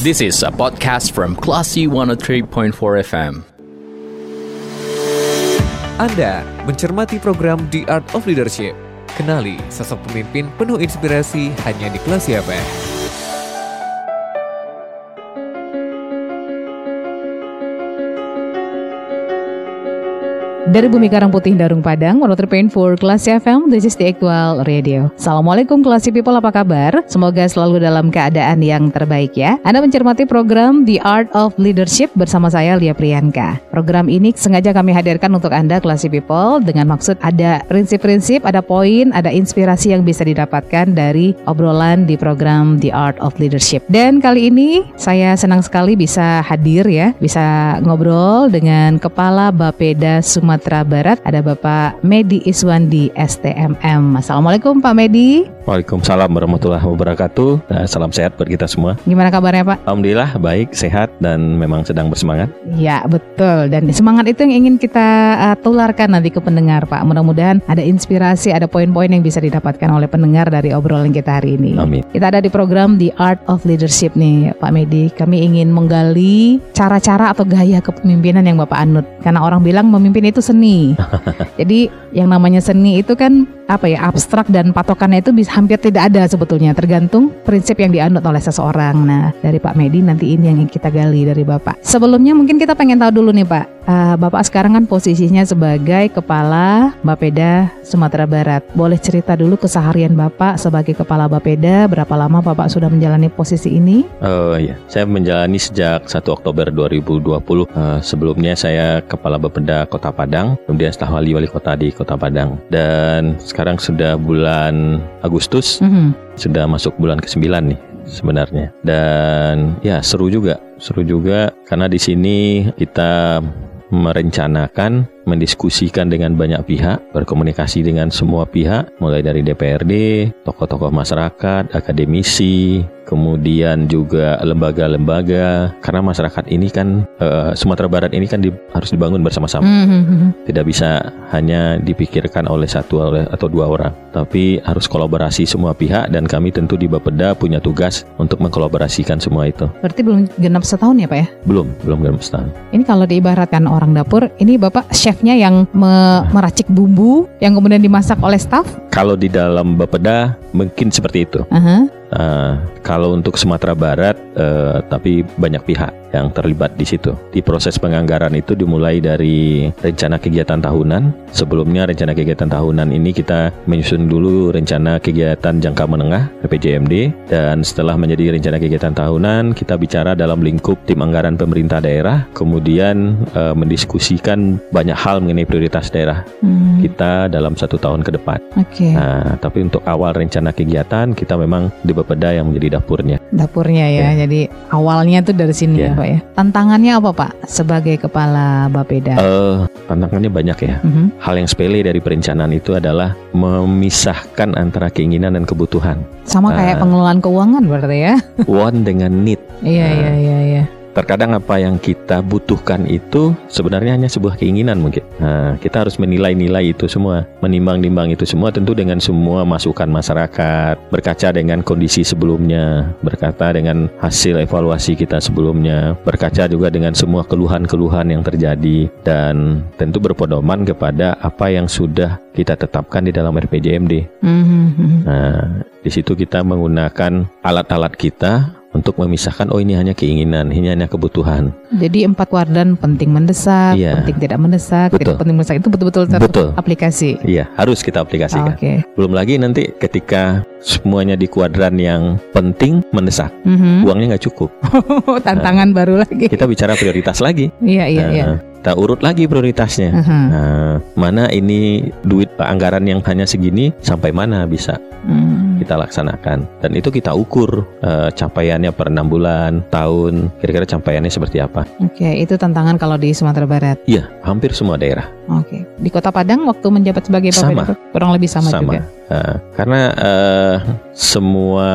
This is a podcast from Classy 103.4 FM. Anda mencermati program The Art of Leadership. Kenali sosok pemimpin penuh inspirasi hanya di Kelas FM. Dari Bumi Karang Putih Darung Padang, Monoter Pain for Kelas FM, this is the actual radio. Assalamualaikum Classy People, apa kabar? Semoga selalu dalam keadaan yang terbaik ya. Anda mencermati program The Art of Leadership bersama saya Lia Priyanka. Program ini sengaja kami hadirkan untuk Anda Classy People dengan maksud ada prinsip-prinsip, ada poin, ada inspirasi yang bisa didapatkan dari obrolan di program The Art of Leadership. Dan kali ini saya senang sekali bisa hadir ya, bisa ngobrol dengan Kepala Bapeda Sumatera Barat ada Bapak Medi Iswandi STMM. Assalamualaikum Pak Medi. Waalaikumsalam warahmatullahi wabarakatuh. Dan salam sehat buat kita semua. Gimana kabarnya Pak? Alhamdulillah baik, sehat dan memang sedang bersemangat. Ya betul dan semangat itu yang ingin kita uh, tularkan nanti ke pendengar Pak. Mudah-mudahan ada inspirasi, ada poin-poin yang bisa didapatkan oleh pendengar dari obrolan kita hari ini. Amin. Kita ada di program The Art of Leadership nih Pak Medi. Kami ingin menggali cara-cara atau gaya kepemimpinan yang Bapak anut. Karena orang bilang memimpin itu seni. Jadi yang namanya seni itu kan apa ya abstrak dan patokannya itu bisa hampir tidak ada sebetulnya tergantung prinsip yang dianut oleh seseorang. Nah dari Pak Medi nanti ini yang kita gali dari Bapak. Sebelumnya mungkin kita pengen tahu dulu nih Pak, uh, Bapak sekarang kan posisinya sebagai Kepala Bapeda Sumatera Barat. Boleh cerita dulu keseharian Bapak sebagai Kepala Bapeda, berapa lama Bapak sudah menjalani posisi ini? Oh iya, saya menjalani sejak 1 Oktober 2020. Uh, sebelumnya saya Kepala Bapeda Kota Padang, kemudian setelah wali wali kota di Kota Padang. Dan sekarang sudah bulan Agustus, Mhm. sudah masuk bulan ke-9 nih sebenarnya. Dan ya seru juga, seru juga karena di sini kita merencanakan, mendiskusikan dengan banyak pihak, berkomunikasi dengan semua pihak, mulai dari DPRD, tokoh-tokoh masyarakat, akademisi, kemudian juga lembaga-lembaga. Karena masyarakat ini kan eh, Sumatera Barat ini kan di- harus dibangun bersama-sama Mhm. tidak bisa hanya dipikirkan oleh satu oleh- atau dua orang, tapi harus kolaborasi semua pihak dan kami tentu di Bapeda punya tugas untuk mengkolaborasikan semua itu. Berarti belum genap setahun ya Pak ya? Belum, belum genap setahun. Ini kalau diibaratkan orang dapur, ini Bapak chefnya yang me- meracik bumbu yang kemudian dimasak oleh staff. Kalau di dalam Bapeda mungkin seperti itu. Aha. Nah, kalau untuk Sumatera Barat, eh, tapi banyak pihak yang terlibat di situ. Di proses penganggaran itu dimulai dari rencana kegiatan tahunan. Sebelumnya rencana kegiatan tahunan ini kita menyusun dulu rencana kegiatan jangka menengah (PPJMD) dan setelah menjadi rencana kegiatan tahunan, kita bicara dalam lingkup tim anggaran pemerintah daerah, kemudian eh, mendiskusikan banyak hal mengenai prioritas daerah Hmm, kita dalam satu tahun ke depan. Oke, Nah, tapi untuk awal rencana kegiatan kita memang di Bapeda yang menjadi dapurnya. dapurnya ya. Jadi awalnya tuh dari sini ya Ya. Pak ya. Tantangannya apa Pak sebagai kepala Bapeda? Eh, tantangannya banyak ya. Mhm. Hal yang sepele dari perencanaan itu adalah memisahkan antara keinginan dan kebutuhan. Sama kayak Ah. pengelolaan keuangan berarti ya? Want dengan need. Iya Ah. iya iya iya. Terkadang apa yang kita butuhkan itu sebenarnya hanya sebuah keinginan mungkin. Nah, kita harus menilai-nilai itu semua, menimbang-nimbang itu semua tentu dengan semua masukan masyarakat, berkaca dengan kondisi sebelumnya, berkata dengan hasil evaluasi kita sebelumnya, berkaca juga dengan semua keluhan-keluhan yang terjadi dan tentu berpedoman kepada apa yang sudah kita tetapkan di dalam RPJMD. Mhm, mhm. Nah, di situ kita menggunakan alat-alat kita untuk memisahkan oh ini hanya keinginan, ini hanya kebutuhan. Jadi empat kuadran penting mendesak, Iya. penting tidak mendesak, Betul. tidak penting mendesak itu betul-betul Betul. aplikasi. Iya, harus kita aplikasikan. Oke. Belum lagi nanti ketika semuanya di kuadran yang penting mendesak, Mhm. uangnya nggak cukup. Tantangan baru lagi. Kita bicara prioritas lagi. Iya iya Nah, iya. Kita urut lagi prioritasnya. Aha. Nah, mana ini duit anggaran yang hanya segini sampai mana bisa Hmm. Kita laksanakan dan itu kita ukur eh, capaiannya per enam bulan, tahun, kira-kira capaiannya seperti apa. Oke, itu tantangan kalau di Sumatera Barat. Iya, hampir semua daerah. Oke. Di Kota Padang waktu menjabat sebagai Sama. Bapeda kurang lebih sama, juga. Nah, karena eh, semua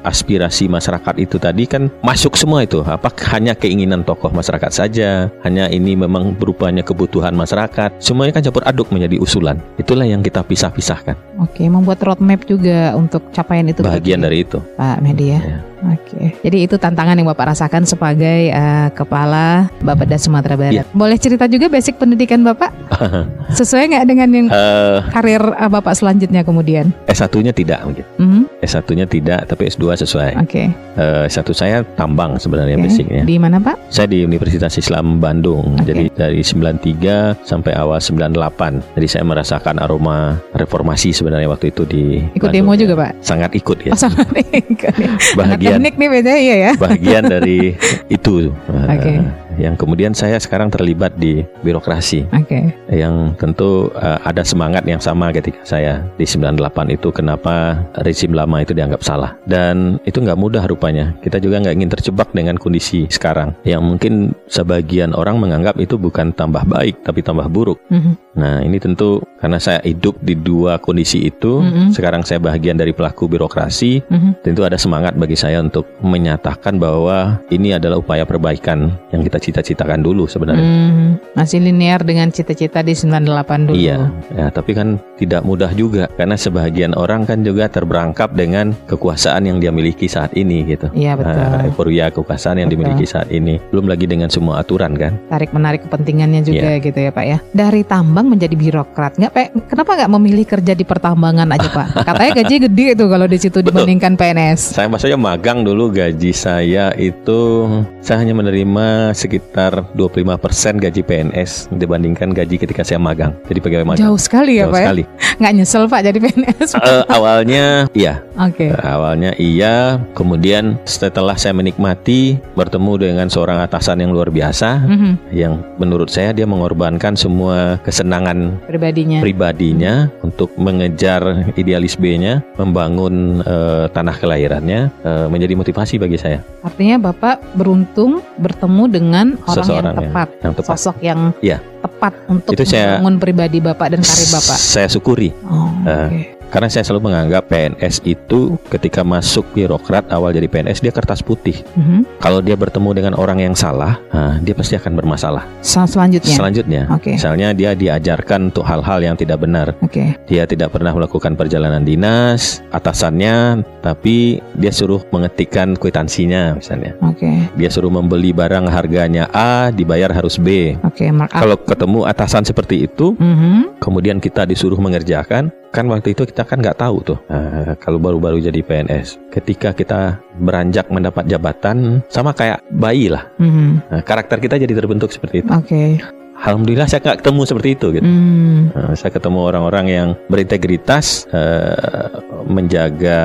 aspirasi masyarakat itu tadi kan masuk semua itu. Apa hanya keinginan tokoh masyarakat saja? Hanya ini memang berupanya kebutuhan masyarakat. Semuanya kan campur aduk menjadi usulan. Itulah yang kita pisah-pisahkan. Oke, membuat roadmap juga untuk capaian itu Bagian dari itu. Pak Medi ya. Ya. Oke. Jadi itu tantangan yang Bapak rasakan sebagai eh, kepala Bapeda Sumatera Barat. Iya. Boleh cerita juga basic pendidikan Bapak? Sesuai nggak dengan yang Eh, karir eh, Bapak selanjutnya kemudian? S1-nya tidak mungkin. Mhm, S1-nya tidak, tapi S2 sesuai. Oke. Eh, S1 saya tambang sebenarnya Oke. basicnya. Di mana Pak? Saya di Universitas Islam Bandung. Oke. Jadi dari 93 sampai awal 98. Jadi saya merasakan aroma reformasi sebenarnya waktu itu di Ikut Bandung. demo juga Pak? Sangat ikut ya. Oh sama ikut. Anak Bahagian teknik nih beda iya ya. bagian dari itu. Oke. Yang kemudian saya sekarang terlibat di birokrasi Oke. yang tentu eh, ada semangat yang sama ketika saya di 98 itu kenapa rezim lama itu dianggap salah dan itu nggak mudah rupanya kita juga nggak ingin terjebak dengan kondisi sekarang yang mungkin sebagian orang menganggap itu bukan tambah baik tapi tambah buruk Mhm. nah ini tentu karena saya hidup di dua kondisi itu Mhm. sekarang saya bagian dari pelaku birokrasi Mhm. tentu ada semangat bagi saya untuk menyatakan bahwa ini adalah upaya perbaikan yang kita cita-citakan dulu sebenarnya Hmm, masih linear dengan cita-cita di 98 dulu. Iya, ya, tapi kan tidak mudah juga karena sebagian orang kan juga terberangkap dengan kekuasaan yang dia miliki saat ini gitu. Iya betul. Nah, euforia kekuasaan yang Betul. dimiliki saat ini, belum lagi dengan semua aturan kan? Tarik menarik kepentingannya juga Iya. gitu ya Pak ya. Dari tambang menjadi birokrat, nggak Pak? Kenapa nggak memilih kerja di pertambangan aja Pak? Katanya gaji gede itu kalau di situ Betul. dibandingkan PNS. Saya maksudnya magang dulu gaji saya itu saya hanya menerima sekitar 25% gaji PNS dibandingkan gaji ketika saya magang. Jadi pegawai magang. Jauh sekali ya Jauh Pak sekali. ya. Nggak nyesel Pak jadi PNS. Eh, awalnya iya, Oke. Eh, Awalnya iya, kemudian setelah saya menikmati bertemu dengan seorang atasan yang luar biasa Mhm, yang menurut saya dia mengorbankan semua kesenangan Pribadinya. pribadinya untuk mengejar idealis B-nya, membangun eh, tanah kelahirannya eh, menjadi motivasi bagi saya. Artinya Bapak beruntung bertemu dengan orang Seseorang yang yang- tepat, yang tepat. sosok yang Iya. tepat untuk Itu saya- membangun pribadi Bapak dan karir Bapak. Saya syukuri Oh, oke. Karena saya selalu menganggap PNS itu ketika masuk birokrat awal jadi PNS dia kertas putih. Mhm. Kalau dia bertemu dengan orang yang salah, nah, dia pasti akan bermasalah. Sel- Selanjutnya. Selanjutnya, Oke. misalnya dia diajarkan untuk hal-hal yang tidak benar. Oke. Dia tidak pernah melakukan perjalanan dinas, atasannya, tapi dia suruh mengetikkan kwitansinya misalnya. Oke. Dia suruh membeli barang harganya A, dibayar harus B. Oke, up. Kalau ketemu atasan seperti itu, Mhm. kemudian kita disuruh mengerjakan, kan waktu itu kita kan nggak tahu tuh. Nah, kalau baru-baru jadi PNS, ketika kita beranjak mendapat jabatan, sama kayak bayi lah. Mhm. Nah, karakter kita jadi terbentuk seperti itu. Oke. Alhamdulillah saya nggak ketemu seperti itu gitu. Hmm. Nah, saya ketemu orang-orang yang berintegritas, eh, menjaga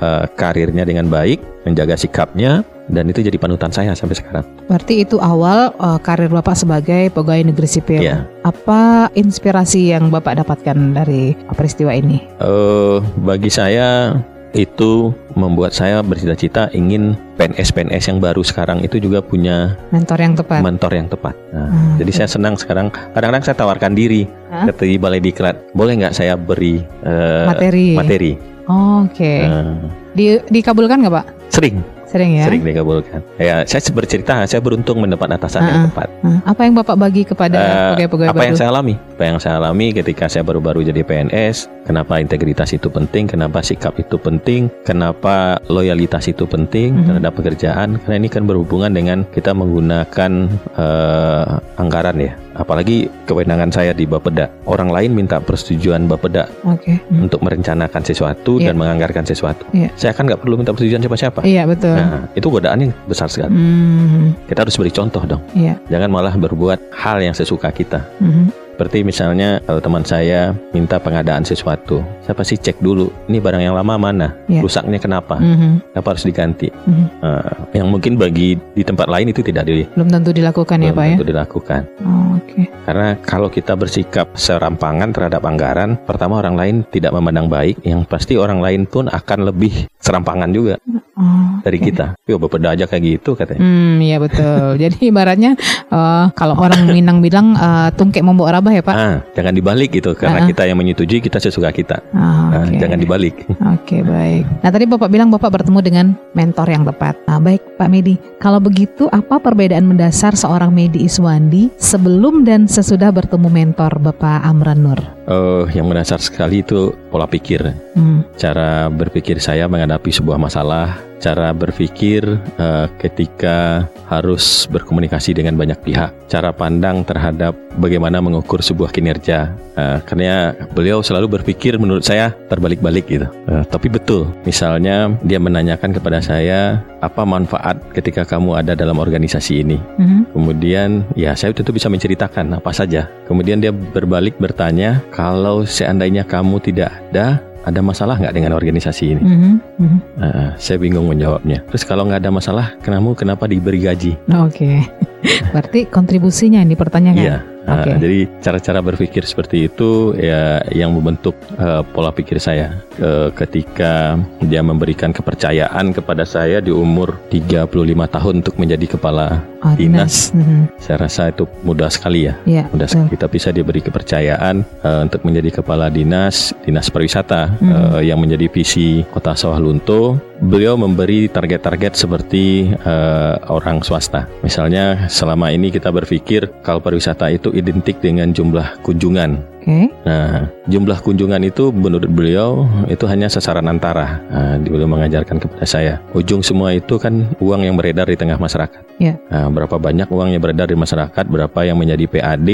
eh, karirnya dengan baik, menjaga sikapnya, dan itu jadi panutan saya sampai sekarang. Berarti itu awal uh, karir Bapak sebagai pegawai negeri sipil. Iya. Apa inspirasi yang Bapak dapatkan dari peristiwa ini? Eh, bagi saya itu membuat saya bercita-cita ingin PNS-PNS yang baru sekarang itu juga punya Mentor yang tepat. mentor yang tepat. Nah, Hmm, jadi saya senang sekarang. Kadang-kadang saya tawarkan diri Hah? ke di balai diklat, boleh nggak saya beri eh, materi. materi? Oke. Nah, Di, dikabulkan nggak Pak? sering, Sering ya. sering dikabulkan. Ya, saya bercerita, saya beruntung mendapat atasan yang Ah, ah. tepat. Nah, apa yang Bapak bagi kepada Eh, pegawai-pegawai apa baru? yang saya alami? Apa yang saya alami ketika saya baru-baru jadi PNS, kenapa integritas itu penting, kenapa sikap itu penting, kenapa loyalitas itu penting Mhm. terhadap pekerjaan? Karena ini kan berhubungan dengan kita menggunakan eh, anggaran ya. Apalagi kewenangan saya di Bapeda. Orang lain minta persetujuan Bapeda Oke. Hmm. untuk merencanakan sesuatu Iya. dan menganggarkan sesuatu. Iya. Saya kan nggak perlu minta persetujuan siapa-siapa. Iya betul. Nah, itu godaannya besar sekali. Hmm. Kita harus beri contoh dong. Iya. Jangan malah berbuat hal yang sesuka kita. Mhm. Seperti misalnya kalau teman saya minta pengadaan sesuatu, saya pasti cek dulu, ini barang yang lama mana, Iya. rusaknya kenapa, Mhm. kenapa harus diganti. Mhm. Eh, yang mungkin bagi di tempat lain itu tidak di, Belum tentu dilakukan ya belum Pak ya. tentu dilakukan. Oh, Oke. Karena kalau kita bersikap serampangan terhadap anggaran, pertama orang lain tidak memandang baik, yang pasti orang lain pun akan lebih serampangan juga Oh, dari kita. Yo, bapak aja kayak gitu katanya. Hmm, iya betul. Jadi ibaratnya eh, kalau orang Minang bilang eh, tungkek membawa rabah ya Pak. Ah, jangan dibalik gitu, karena Ah. kita yang menyetujui kita sesuka kita. Ah, Ah, oke. Jangan dibalik. Oke baik. Nah tadi Bapak bilang Bapak bertemu dengan mentor yang tepat. Nah baik Pak Medi, kalau begitu apa perbedaan mendasar seorang Medi Iswandi sebelum dan sesudah bertemu mentor Bapak Amran Nur? Eh, yang mendasar sekali itu pola pikir. Hmm, cara berpikir saya menghadapi sebuah masalah, cara berpikir uh, ketika harus berkomunikasi dengan banyak pihak, cara pandang terhadap bagaimana mengukur sebuah kinerja. Uh, karena beliau selalu berpikir menurut saya terbalik-balik gitu. Uh, tapi betul, misalnya dia menanyakan kepada saya apa manfaat ketika kamu ada dalam organisasi ini. Mm-hmm. Kemudian ya saya tentu bisa menceritakan apa saja. Kemudian dia berbalik bertanya kalau seandainya kamu tidak ada ada masalah nggak dengan organisasi ini? Mm -hmm. uh, saya bingung menjawabnya. Terus kalau nggak ada masalah, kenapa kenapa diberi gaji? Oke, okay. berarti kontribusinya yang dipertanyakan. Iya. Uh, okay. Jadi cara-cara berpikir seperti itu ya yang membentuk uh, pola pikir saya uh, ketika dia memberikan kepercayaan kepada saya di umur 35 tahun untuk menjadi kepala oh, dinas. Mm -hmm. Saya rasa itu mudah sekali ya. Yeah, mudah sekali kita bisa diberi kepercayaan uh, untuk menjadi kepala dinas dinas pariwisata mm -hmm. uh, yang menjadi visi Kota Sawah Lunto. Beliau memberi target-target seperti uh, orang swasta. Misalnya selama ini kita berpikir kalau pariwisata itu identik dengan jumlah kunjungan Okay. Nah, jumlah kunjungan itu menurut beliau itu hanya sasaran antara. Nah, beliau mengajarkan kepada saya. Ujung semua itu kan uang yang beredar di tengah masyarakat. Yeah. Nah, berapa banyak uang yang beredar di masyarakat, berapa yang menjadi PAD,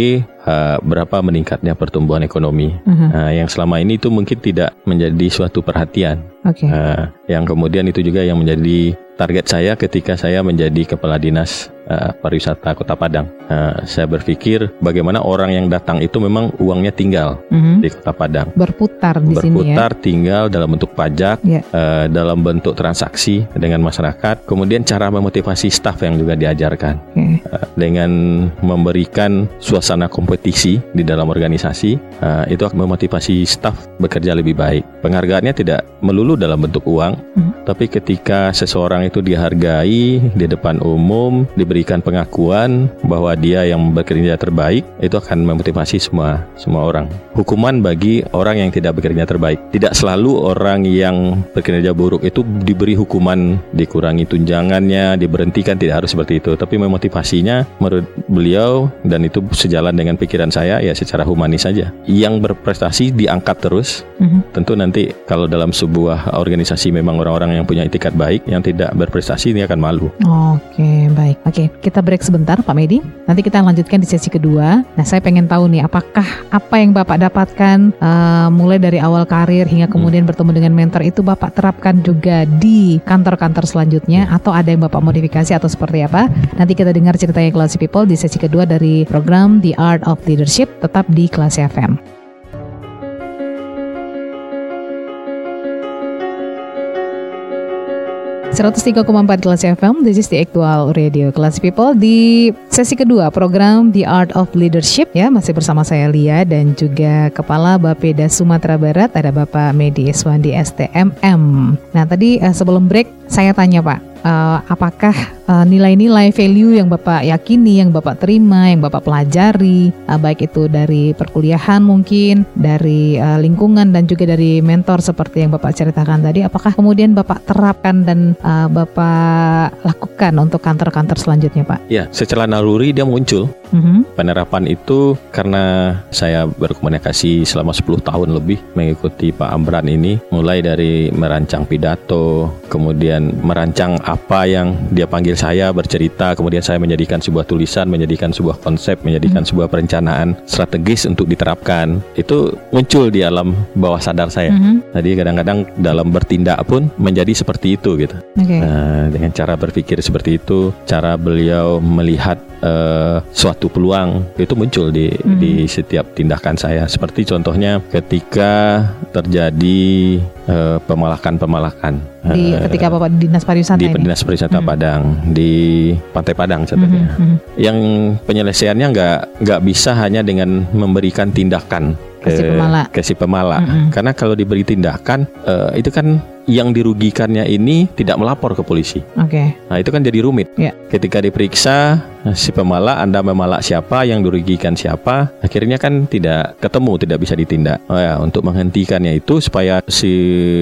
uh, berapa meningkatnya pertumbuhan ekonomi. Uh -huh. Nah, yang selama ini itu mungkin tidak menjadi suatu perhatian. Okay. Uh, yang kemudian itu juga yang menjadi target saya ketika saya menjadi kepala dinas uh, pariwisata Kota Padang. Uh, saya berpikir bagaimana orang yang datang itu memang uangnya tinggal mm-hmm. di Kota Padang. Berputar di Berputar, sini ya. Berputar tinggal dalam bentuk pajak, yeah. Ya. uh, dalam bentuk transaksi dengan masyarakat. Kemudian cara memotivasi staf yang juga diajarkan okay. uh, dengan memberikan suasana kompetisi di dalam organisasi uh, itu akan memotivasi staf bekerja lebih baik. Penghargaannya tidak melulu dalam bentuk uang, mm-hmm. tapi ketika seseorang itu dihargai di depan umum, diberikan pengakuan bahwa dia yang bekerja terbaik, itu akan memotivasi semua semua orang. Hukuman bagi orang yang tidak bekerja terbaik. Tidak selalu orang yang bekerja buruk itu diberi hukuman, dikurangi tunjangannya, diberhentikan, tidak harus seperti itu. Tapi memotivasinya menurut beliau dan itu sejalan dengan pikiran saya ya secara humanis saja. Yang berprestasi diangkat terus. Mm-hmm. Tentu nanti kalau dalam sebuah organisasi memang orang-orang yang punya itikat baik, yang tidak berprestasi ini akan malu. Oke, baik. Oke, kita break sebentar Pak Medi. Nanti kita lanjutkan di sesi kedua. Nah, saya pengen tahu nih apakah apa yang Bapak dapatkan uh, mulai dari awal karir hingga hmm. kemudian hmm. bertemu dengan mentor itu Bapak terapkan juga di kantor-kantor selanjutnya hmm. atau ada yang Bapak modifikasi atau seperti apa? Nanti kita dengar ceritanya Classy People di sesi kedua dari program The Art of Leadership tetap di Classy FM. 103,4 kelas FM, this is the actual radio kelas people. Di sesi kedua program The Art of Leadership ya. Masih bersama saya Lia dan juga Kepala Bapeda Sumatera Barat ada Bapak Medi Eswandi STMM. Nah tadi uh, sebelum break saya tanya Pak, uh, apakah uh, nilai-nilai value yang Bapak yakini, yang Bapak terima, yang Bapak pelajari, uh, baik itu dari perkuliahan mungkin, dari uh, lingkungan dan juga dari mentor seperti yang Bapak ceritakan tadi, apakah kemudian Bapak terapkan dan uh, Bapak lakukan untuk kantor-kantor selanjutnya, Pak? Ya, secara naluri dia muncul. Mm-hmm. Penerapan itu karena saya berkomunikasi selama 10 tahun lebih mengikuti Pak Amran ini, mulai dari merancang pidato, kemudian merancang apa yang dia panggil saya bercerita, kemudian saya menjadikan sebuah tulisan, menjadikan sebuah konsep, menjadikan hmm. sebuah perencanaan strategis untuk diterapkan. Itu muncul di alam bawah sadar saya. Hmm. Jadi kadang-kadang dalam bertindak pun menjadi seperti itu gitu. Okay. Nah, dengan cara berpikir seperti itu, cara beliau melihat uh, suatu peluang itu muncul di hmm. di setiap tindakan saya. Seperti contohnya ketika terjadi uh, pemalakan-pemalakan di uh, ketika Bapak di Dinas Pariwisata di ini? Dinas Pariwisata hmm. Padang di Pantai Padang contohnya. Hmm, hmm. Yang penyelesaiannya nggak nggak bisa hanya dengan memberikan tindakan ke, si pemala. Ke si pemala. Hmm, hmm. Karena kalau diberi tindakan uh, itu kan yang dirugikannya ini tidak melapor ke polisi. Oke. Okay. Nah itu kan jadi rumit. Yeah. Ketika diperiksa si pemalak, Anda memalak siapa, yang dirugikan siapa, akhirnya kan tidak ketemu, tidak bisa ditindak. Oh ya, untuk menghentikannya itu supaya si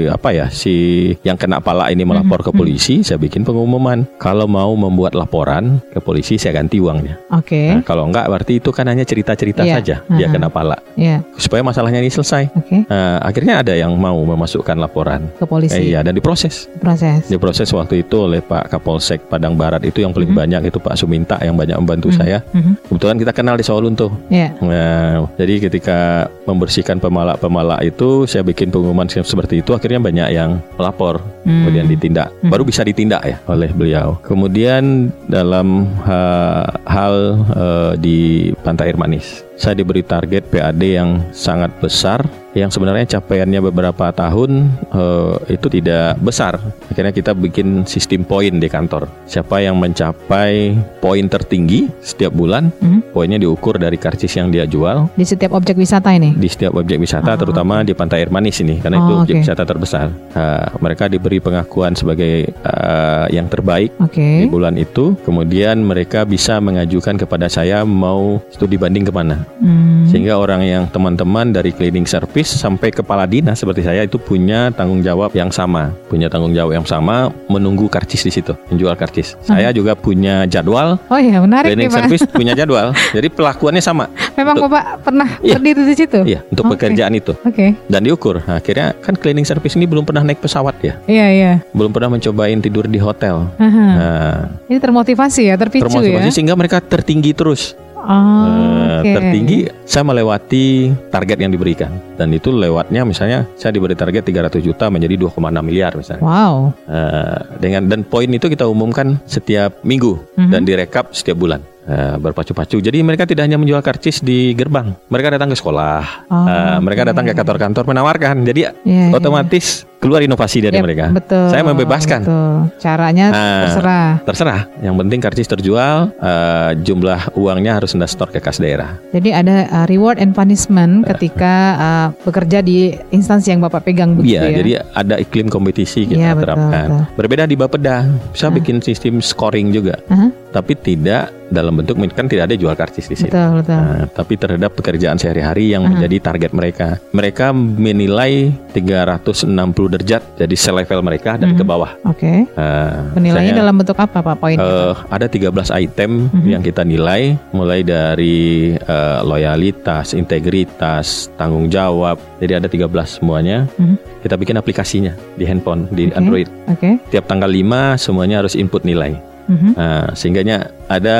apa ya si yang kena palak ini melapor ke mhm, mhm. polisi, saya bikin pengumuman. Kalau mau membuat laporan ke polisi, saya ganti uangnya. Oke. Okay. Nah, kalau enggak, berarti itu kan hanya cerita-cerita yeah. saja uh -huh. dia kena palak. Yeah. Supaya masalahnya ini selesai. Okay. Nah, akhirnya ada yang mau memasukkan laporan ke polisi revisi. Eh, iya, dan diproses. Proses. Diproses waktu itu oleh Pak Kapolsek Padang Barat itu yang paling Mhm. banyak itu Pak Suminta yang banyak membantu Mhm. saya. Mhm. Kebetulan kita kenal di Solo tuh. Ya. Nah, jadi ketika membersihkan pemalak-pemalak itu, saya bikin pengumuman seperti itu, akhirnya banyak yang melapor, Hmm. kemudian ditindak. Hmm. Baru bisa ditindak ya oleh beliau. Kemudian dalam ha- hal eh, di Pantai Air Manis, saya diberi target PAD yang sangat besar, yang sebenarnya capaiannya beberapa tahun eh, itu tidak besar. Akhirnya kita bikin sistem poin di kantor. Siapa yang mencapai poin tertinggi setiap bulan, Hmm. poinnya diukur dari karcis yang dia jual Di setiap objek wisata ini. di setiap objek wisata, Oh, terutama di Pantai Air Manis ini, karena itu Oh, objek oke. wisata terbesar. Nah, mereka diberi pengakuan sebagai eh, yang terbaik Oke. di bulan itu. Kemudian mereka bisa mengajukan kepada saya mau studi banding ke mana, Hmm. sehingga orang yang teman-teman dari cleaning service sampai kepala dinas seperti saya itu punya tanggung jawab yang sama, punya tanggung jawab yang sama menunggu karcis di situ, menjual karcis. Saya juga punya jadwal. Oh iya menarik nih Cleaning Pak. service punya jadwal, jadi pelakuannya sama. Memang Untuk- Bapak pernah Iya. berdiri di situ? Iya, untuk Oke. pekerjaan itu Oke. dan diukur. Nah, akhirnya kan cleaning service ini belum pernah naik pesawat ya, Iya iya. belum pernah mencobain tidur di hotel. Aha. Nah, Ini termotivasi ya, terpicu termotivasi ya. sehingga mereka tertinggi terus. Oh, Eh, oke. Tertinggi saya melewati target yang diberikan dan itu lewatnya misalnya saya diberi target 300 juta menjadi 2,6 miliar misalnya. Wow. Eh, dengan dan poin itu kita umumkan setiap minggu Mhm. dan direkap setiap bulan. Eh, berpacu-pacu. Jadi mereka tidak hanya menjual karcis di gerbang, mereka datang ke sekolah, Oh, Eh, mereka datang ke kantor-kantor menawarkan. Jadi Iya, iya. otomatis keluar inovasi dari Yep, mereka. Betul. Saya membebaskan. Betul. Caranya Ah. terserah. Terserah, yang penting karcis terjual, eh, jumlah uangnya harus anda store ke kas daerah. Jadi ada uh, reward and punishment ketika uh, bekerja di instansi yang Bapak pegang begitu Iya, ya. jadi ada iklim kompetisi kita betul, terapkan. betul. Berbeda di Bapeda, bisa Ah. bikin sistem scoring juga, Aha, tapi tidak dalam bentuk kan tidak ada jual karcis di sini. betul betul. Nah, tapi terhadap pekerjaan sehari-hari yang Aha. menjadi target mereka. Mereka menilai 360 derajat jadi selevel mereka dan Mhm. ke bawah. Oke. Nah, Penilaiannya dalam bentuk apa Pak poin? Eh, ada 13 item Mhm. yang kita nilai mulai dari eh, loyalitas, integritas, tanggung jawab. Jadi ada 13 semuanya. Mhm. Kita bikin aplikasinya di handphone di Oke. Android. Oke. Tiap tanggal 5 semuanya harus input nilai. Mhm. Nah, sehingganya ada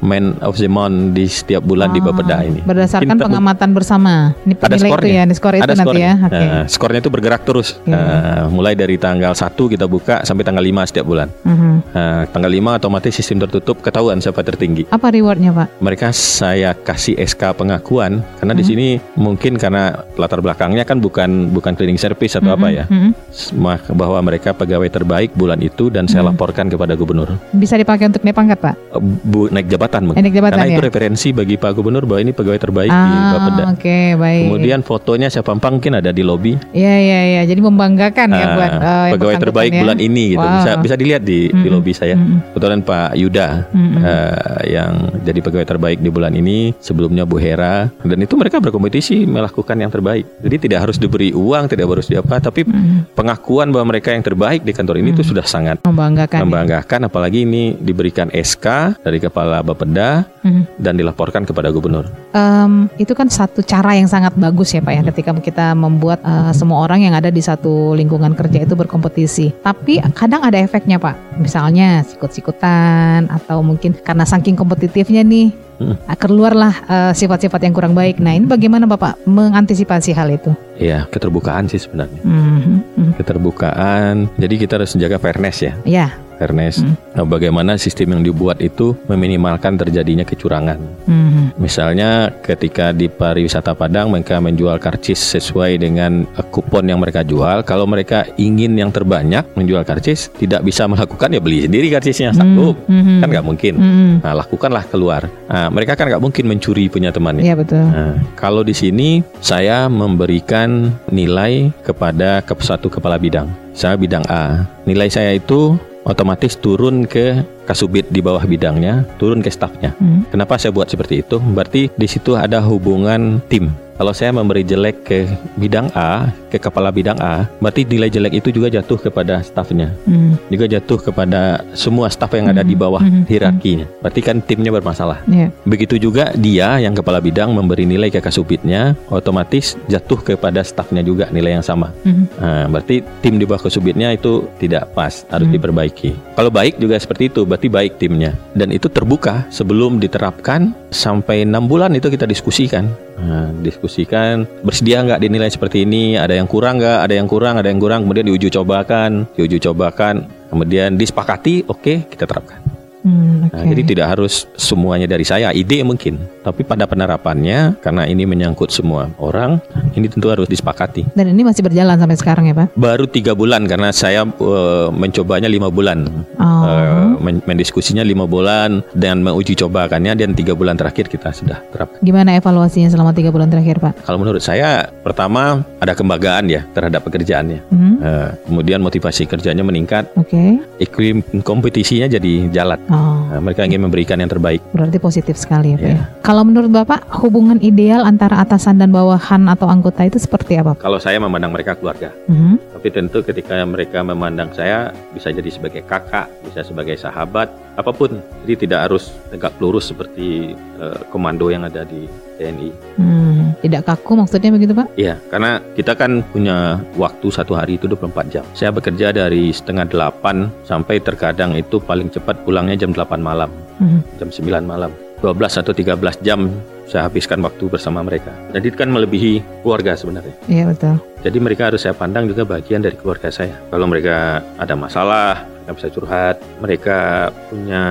man of the month di setiap bulan di Oh, Bapeda ini. Berdasarkan Kita- pengamatan bersama. Ini Ada penilai itu skornya. ya, ini skor itu ada nanti skornya. ya. Oke. Nah, skornya itu bergerak terus. Nah, mulai dari tanggal 1 kita buka sampai tanggal 5 setiap bulan. Mhm. Nah, tanggal 5 otomatis sistem tertutup ketahuan siapa tertinggi. Apa rewardnya Pak? mereka saya kasih SK pengakuan karena di Mhm. sini mungkin karena latar belakangnya kan bukan bukan cleaning service atau apa Mhm, ya mhm. Mak- bahwa mereka pegawai terbaik bulan itu dan saya Mhm. laporkan kepada gubernur Bisa dipakai untuk naik pangkat Pak? Bu, naik jabatan Eh, naik jabatan karena ya? itu referensi bagi Pak Gubernur bahwa ini pegawai terbaik di Ah, Bapeda oke baik. kemudian fotonya pampang mungkin ada di lobi Iya iya iya. Jadi membanggakan ya Ah, buat yang pegawai terbaik ya. bulan ini gitu Wow. bisa bisa dilihat di di Mhm. lobi saya kebetulan Pak Yuda Mhm. eh, yang jadi pegawai terbaik di bulan ini sebelumnya Bu Hera dan itu mereka berkompetisi melakukan yang terbaik jadi tidak harus diberi uang tidak harus diapa tapi Mhm. pengakuan bahwa mereka yang terbaik di kantor ini itu sudah sangat Membanggakan. ya. membanggakan apalagi ini diberikan SK dari kepala Bapeda Mhm. dan dilaporkan kepada gubernur Em, itu kan satu cara yang sangat bagus ya Pak ya ketika kita membuat eh, semua orang yang ada di satu lingkungan kerja itu berkompetisi. Tapi kadang ada efeknya Pak. Misalnya sikut-sikutan atau mungkin karena saking kompetitifnya nih Hmm. eh, keluarlah eh, sifat-sifat yang kurang baik. Nah ini bagaimana Bapak mengantisipasi hal itu? ya keterbukaan sih sebenarnya Mhm, mhm. keterbukaan jadi kita harus menjaga fairness ya Ya. Fairness Hmm. Nah, bagaimana sistem yang dibuat itu meminimalkan terjadinya kecurangan Mhm. Misalnya ketika di pariwisata Padang mereka menjual karcis sesuai dengan eh, kupon yang mereka jual. Kalau mereka ingin yang terbanyak menjual karcis, tidak bisa melakukan ya beli sendiri karcisnya satu. Mhm. Kan nggak mungkin. Mhm. Nah, lakukanlah keluar. Nah, mereka kan nggak mungkin mencuri punya temannya. Iya betul. Nah, kalau di sini saya memberikan nilai kepada ke satu kepala bidang. Saya bidang A. Nilai saya itu otomatis turun ke kasubit di bawah bidangnya, turun ke stafnya. Mhm. Kenapa saya buat seperti itu? Berarti di situ ada hubungan tim. Kalau saya memberi jelek ke bidang A, ke kepala bidang A, berarti nilai jelek itu juga jatuh kepada stafnya, Hmm. juga jatuh kepada semua staf yang ada di Mhm, bawah mhm, hierarkinya. Berarti kan timnya bermasalah. Ya. Begitu juga dia yang kepala bidang memberi nilai ke kasubitnya, otomatis jatuh kepada stafnya juga nilai yang sama. Mhm. Nah, berarti tim di bawah kasubitnya itu tidak pas, harus Hmm. diperbaiki. Kalau baik juga seperti itu, berarti baik timnya. Dan itu terbuka sebelum diterapkan sampai enam bulan itu kita diskusikan. Nah, diskusikan bersedia nggak dinilai seperti ini, ada yang kurang nggak, ada yang kurang, ada yang kurang, kemudian diuji cobakan, diuji cobakan, kemudian disepakati, oke kita terapkan. Hmm, Nah, oke. jadi tidak harus semuanya dari saya, ide mungkin, tapi pada penerapannya karena ini menyangkut semua orang, ini tentu harus disepakati. Dan ini masih berjalan sampai sekarang ya Pak? Baru tiga bulan karena saya eh, mencobanya lima bulan, Oh. Eh, men- mendiskusinya lima bulan dan menguji cobakannya dan tiga bulan terakhir kita sudah terapkan. Gimana evaluasinya selama tiga bulan terakhir Pak? Kalau menurut saya, pertama ada kebanggaan ya terhadap pekerjaannya. Hmm, Eh, kemudian motivasi kerjanya meningkat, Oke. iklim kompetisinya jadi jalan. Oh. Nah, mereka ingin memberikan yang terbaik. Berarti positif sekali ya Pak Iya. ya. Kalau menurut Bapak hubungan ideal antara atasan dan bawahan atau anggota itu seperti apa? Pak? Kalau saya memandang mereka keluarga, Mhm. tapi tentu ketika mereka memandang saya bisa jadi sebagai kakak, bisa sebagai sahabat, apa pun. Jadi tidak harus tegak lurus seperti eh, komando yang ada di TNI. Hmm, Tidak kaku maksudnya begitu Pak? Iya, karena kita kan punya waktu satu hari itu 24 jam. Saya bekerja dari setengah delapan sampai terkadang itu paling cepat pulangnya jam 8 malam, Mhm. jam 9 malam. 12 atau 13 jam saya habiskan waktu bersama mereka. Jadi itu kan melebihi keluarga sebenarnya. Iya betul. Jadi mereka harus saya pandang juga bagian dari keluarga saya. Kalau mereka ada masalah, mereka bisa curhat. Mereka punya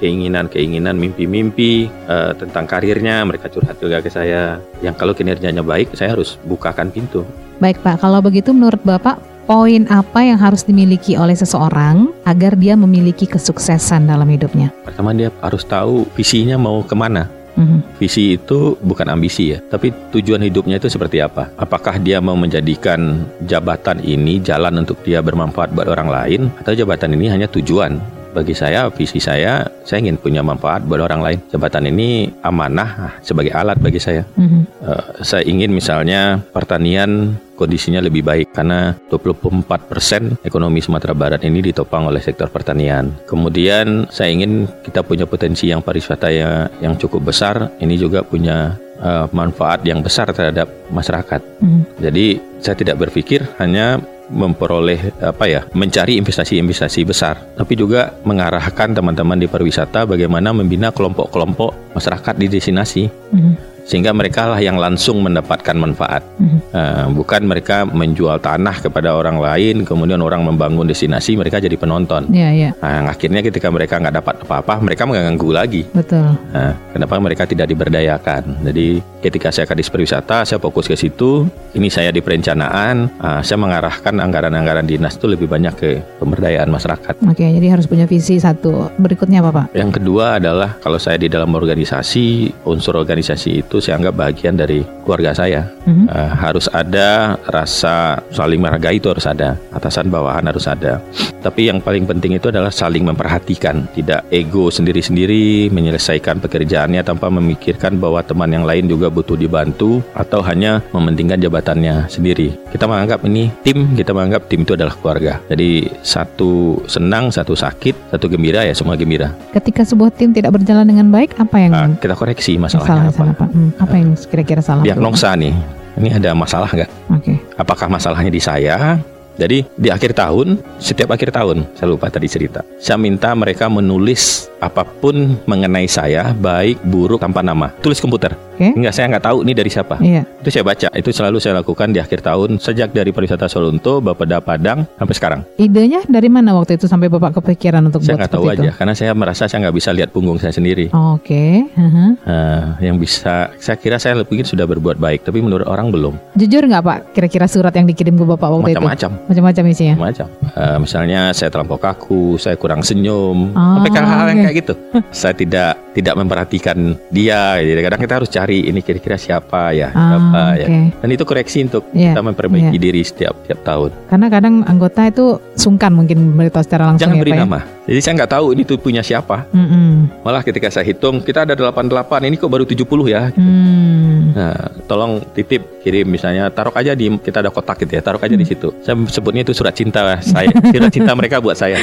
keinginan-keinginan, mimpi-mimpi eh, tentang karirnya, mereka curhat juga ke saya. Yang kalau kinerjanya baik, saya harus bukakan pintu. Baik Pak, kalau begitu menurut Bapak poin apa yang harus dimiliki oleh seseorang agar dia memiliki kesuksesan dalam hidupnya? Pertama dia harus tahu visinya mau ke mana. Mhm. Visi itu bukan ambisi ya, tapi tujuan hidupnya itu seperti apa? Apakah dia mau menjadikan jabatan ini jalan untuk dia bermanfaat buat orang lain, atau jabatan ini hanya tujuan? Bagi saya, visi saya, saya ingin punya manfaat buat orang lain. Jabatan ini amanah ah, sebagai alat bagi saya. Mhm. Eh, saya ingin misalnya pertanian kondisinya lebih baik karena 24% ekonomi Sumatera Barat ini ditopang oleh sektor pertanian. Kemudian saya ingin kita punya potensi yang pariwisata yang, yang cukup besar, ini juga punya eh, manfaat yang besar terhadap masyarakat. Mhm. Jadi saya tidak berpikir hanya memperoleh apa ya mencari investasi-investasi besar tapi juga mengarahkan teman-teman di pariwisata bagaimana membina kelompok-kelompok masyarakat di destinasi Mhm. Sehingga mereka lah yang langsung mendapatkan manfaat Mhm. Eh, bukan mereka menjual tanah kepada orang lain kemudian orang membangun destinasi mereka jadi penonton Iya, iya, nah, akhirnya ketika mereka nggak dapat apa-apa mereka mengganggu lagi betul. Nah, kenapa mereka tidak diberdayakan? Jadi ketika saya kadis pariwisata, saya fokus ke situ. Ini saya di perencanaan, ah, saya mengarahkan anggaran-anggaran dinas itu lebih banyak ke pemberdayaan masyarakat. Oke, jadi harus punya visi satu. Berikutnya apa Pak? Yang kedua adalah kalau saya di dalam organisasi, unsur organisasi itu saya anggap bagian dari keluarga saya. Mhm. Ah, harus ada rasa saling menghargai itu harus ada, atasan bawahan harus ada. Tapi yang paling penting itu adalah saling memperhatikan, tidak ego sendiri-sendiri menyelesaikan pekerjaannya tanpa memikirkan bahwa teman yang lain juga butuh dibantu atau hanya mementingkan jabatannya sendiri. Kita menganggap ini tim, kita menganggap tim itu adalah keluarga. Jadi satu senang, satu sakit, satu gembira ya semua gembira. Ketika sebuah tim tidak berjalan dengan baik, apa yang Ah, kita koreksi salah, masalahnya salah apa. Pak? Hmm, apa yang kira-kira salah? Diagnosa nih, ini ada masalah nggak? Oke. apakah masalahnya di saya? Jadi di akhir tahun, setiap akhir tahun, saya lupa tadi cerita. Saya minta mereka menulis apa pun mengenai saya, baik, buruk, tanpa nama. Tulis komputer. Oke. Enggak, saya nggak tahu ini dari siapa. Iya. Itu saya baca. Itu selalu saya lakukan di akhir tahun, sejak dari pariwisata Solunto, Bapeda Padang, sampai sekarang. Idenya dari mana waktu itu sampai Bapak kepikiran untuk Saya buat nggak tahu aja, karena saya merasa saya nggak bisa lihat punggung saya sendiri. itu? Oke. mhm. Nah, yang bisa, saya kira saya mungkin sudah berbuat baik, tapi menurut orang belum. Jujur nggak Pak? Kira-kira surat yang dikirim ke Bapak waktu itu? Macam-macam. Macam-macam isinya. macam Eh, misalnya saya terlampau kaku, saya kurang senyum, Oh, sampai hal-hal yang oke. kayak gitu. saya tidak tidak memperhatikan dia. Jadi kadang kita harus cari ini kira-kira siapa ya, Ah, siapa ya. oke. Dan itu koreksi untuk Iya, kita memperbaiki iya. diri setiap tiap tahun. Karena kadang anggota itu sungkan mungkin beritahu secara langsung Jangan ya beri Pak ya? Jadi saya nggak tahu ini tuh punya siapa. Mm-mm. Malah ketika saya hitung, kita ada 88, ini kok baru 70 ya. Hmm. Nah, tolong titip kirim misalnya taruh aja di kita ada kotak gitu ya, taruh aja di situ. Saya sebutnya itu surat cinta saya, surat cinta mereka buat saya.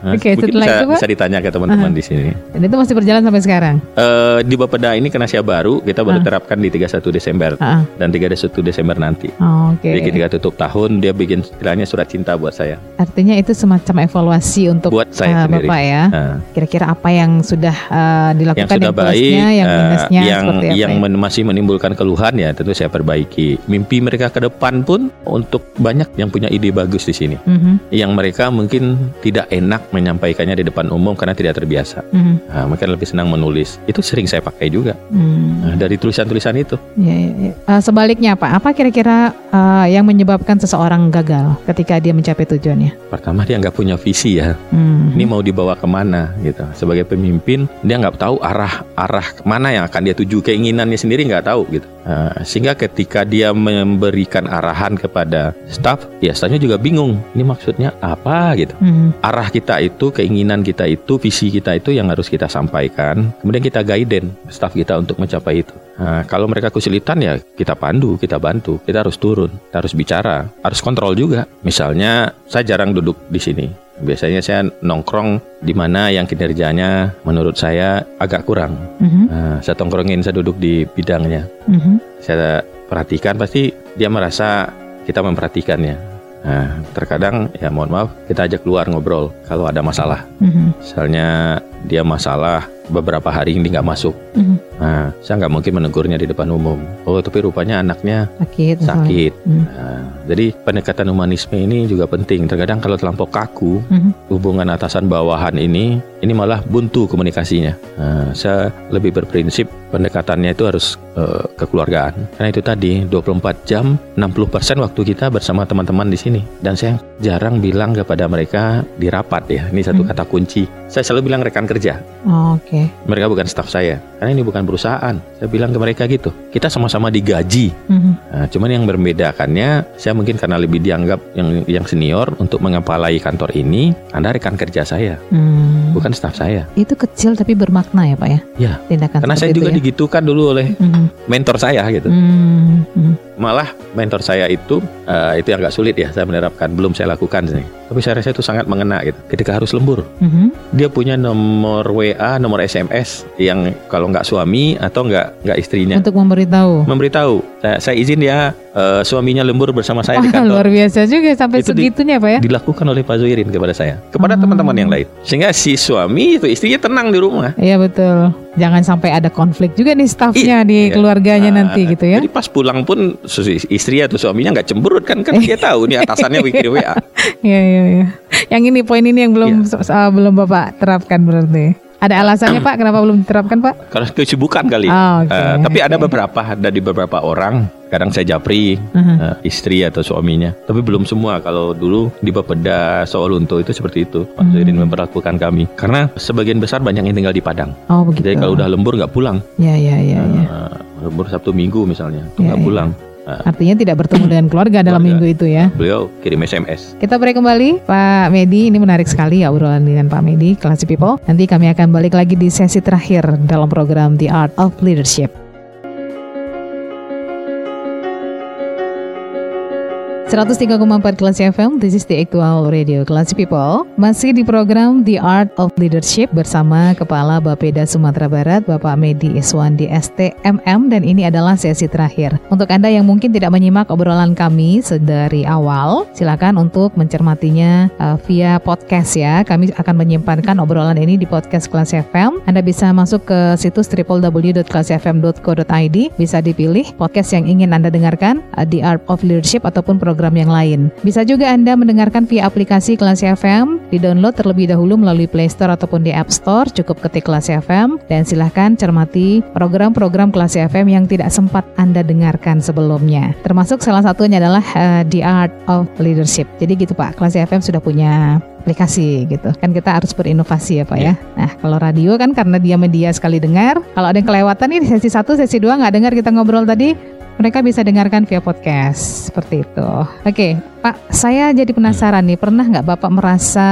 Nah, Oke, mungkin setelah bisa, itu, Pak? bisa ditanya ke teman-teman di sini. Dan itu masih berjalan sampai sekarang. Eh, di Bapeda ini karena saya baru, kita baru Ah. terapkan di 31 Desember ah. dan 31 Desember nanti. Oh, Oke. Jadi ketika tutup tahun dia bikin istilahnya surat cinta buat saya, Artinya itu semacam evaluasi untuk buat saya uh, sendiri. Bapak ya. Nah, Kira-kira apa yang sudah uh, yang dilakukan sudah baik, plusnya, yang eh, minusnya yang apa yang ya? men- masih menimbulkan keluhan ya tentu saya perbaiki. Mimpi mereka ke depan pun untuk banyak yang punya ide bagus di sini. Mhm, Yang mereka mungkin tidak enak menyampaikannya di depan umum karena tidak terbiasa. mhm, Nah, mereka lebih senang menulis. Itu sering saya pakai juga. hmm. Nah, dari tulisan-tulisan itu. Ya, ya, ya. Uh, sebaliknya Pak, apa kira-kira uh, yang menyebabkan seseorang gagal ketika dia mencapai tujuannya? Pertama dia nggak punya visi ya. Hmm. Ini mau dibawa ke mana gitu. Sebagai pemimpin dia nggak tahu arah arah mana yang akan dia tuju. Keinginannya sendiri nggak tahu gitu. Nah, sehingga ketika dia memberikan arahan kepada staff, ya staffnya juga bingung. Ini maksudnya apa gitu. Mhm, Arah kita itu, keinginan kita itu, visi kita itu yang harus kita sampaikan. Kemudian kita guiden staff kita untuk mencapai itu. Nah, kalau mereka kesulitan ya kita pandu, kita bantu. Kita harus turun, kita harus bicara, harus kontrol juga. Misalnya saya jarang duduk di sini. Biasanya saya nongkrong di mana yang kinerjanya menurut saya agak kurang. mhm, Nah, saya tongkrongin, saya duduk di bidangnya. mhm. Saya perhatikan pasti dia merasa kita memperhatikannya. Nah, terkadang ya mohon maaf kita ajak keluar ngobrol kalau ada masalah. Mhm, Misalnya dia masalah beberapa hari ini nggak masuk. mhm. Nah, saya nggak mungkin menegurnya di depan umum. Oh, tapi rupanya anaknya Sakit. sakit. Hmm. Nah, jadi pendekatan humanisme ini juga penting. Terkadang kalau terlampau kaku, Mhm. hubungan atasan bawahan ini, ini malah buntu komunikasinya. Nah, saya lebih berprinsip pendekatannya itu harus eh, kekeluargaan. Karena itu tadi 24 jam, 60% waktu kita bersama teman-teman di sini. Dan saya jarang bilang kepada mereka di rapat ya. Ini satu Hmm. kata kunci. Saya selalu bilang rekan kerja. Oh, Oke. Mereka bukan staf saya. Karena ini bukan perusahaan. Saya bilang ke mereka gitu. Kita sama-sama digaji. Mhm, Nah, cuman yang membedakannya, saya mungkin karena lebih dianggap yang yang senior untuk mengepalai kantor ini, Anda rekan kerja saya, hmm. bukan staf saya. Itu kecil tapi bermakna ya Pak ya? Ya. Tindakan Karena saya juga ya? digitukan dulu oleh Mhm, mentor saya gitu. hmm, mhm. Malah mentor saya itu eh, itu yang agak sulit ya saya menerapkan, belum saya lakukan sih. Tapi saya rasa itu sangat mengena gitu. Ketika harus lembur, Mhm. dia punya nomor WA, nomor SMS yang kalau nggak suami atau nggak nggak istrinya Untuk memberitahu. memberitahu saya, saya izin ya eh, suaminya lembur bersama saya di Wah, kantor. luar biasa juga sampai Itu di- segitunya Pak ya? dilakukan oleh Pak Zuirin kepada saya, kepada Oh. teman-teman yang lain. Sehingga si suami itu istrinya tenang di rumah. Iya betul. Jangan sampai ada konflik juga nih stafnya Iya, di iya. keluarganya Nah, nanti gitu ya. Jadi pas pulang pun istri atau suaminya nggak cemberut kan kan dia tahu nih atasannya bikin WA. Iya iya iya. Yang ini poin ini yang belum Iya. uh, belum Bapak terapkan berarti. Ada alasannya Pak kenapa belum diterapkan Pak? Karena kesibukan kali. Oh, oke, Eh, tapi ada oke. beberapa ada di beberapa orang. Kadang saya japri Aha. eh, istri atau suaminya. Tapi belum semua. Kalau dulu di Bapeda Soal Unto itu seperti itu. Pak Hmm. Zuirin memperlakukan kami. Karena sebagian besar banyak yang tinggal di Padang. Oh begitu. Jadi kalau udah lembur nggak pulang. Ya ya ya ya. Eh, lembur Sabtu Minggu misalnya, Iya, nggak iya. pulang. Artinya tidak bertemu dengan keluarga dalam Keluarga. minggu itu ya. Beliau kirim SMS. Kita break kembali Pak Medi Ini menarik sekali ya obrolan dengan Pak Medi Classy People Nanti kami akan balik lagi di sesi terakhir Dalam program The Art of Leadership 103,4 Kelas FM, this is the actual radio Classy People. Masih di program The Art of Leadership bersama Kepala Bapeda Sumatera Barat, Bapak Medi Iswandi STMM dan ini adalah sesi terakhir. Untuk Anda yang mungkin tidak menyimak obrolan kami dari awal, silakan untuk mencermatinya uh, via podcast ya. Kami akan menyimpankan obrolan ini di podcast Kelas FM. Anda bisa masuk ke situs www.kelasfm.co.id, bisa dipilih podcast yang ingin Anda dengarkan, uh, The Art of Leadership ataupun program yang lain. Bisa juga Anda mendengarkan via aplikasi Kelas FM, di-download terlebih dahulu melalui Play Store ataupun di App Store, cukup ketik Kelas FM dan silahkan cermati program-program Kelas FM yang tidak sempat Anda dengarkan sebelumnya. Termasuk salah satunya adalah uh, The Art of Leadership. Jadi gitu Pak, Kelas FM sudah punya aplikasi gitu. Kan kita harus berinovasi ya Pak ya. Nah kalau radio kan karena dia media sekali dengar. Kalau ada yang kelewatan nih sesi 1, sesi 2 nggak dengar kita ngobrol tadi, mereka bisa dengarkan via podcast seperti itu. Oke, Pak, saya jadi penasaran nih, pernah nggak Bapak merasa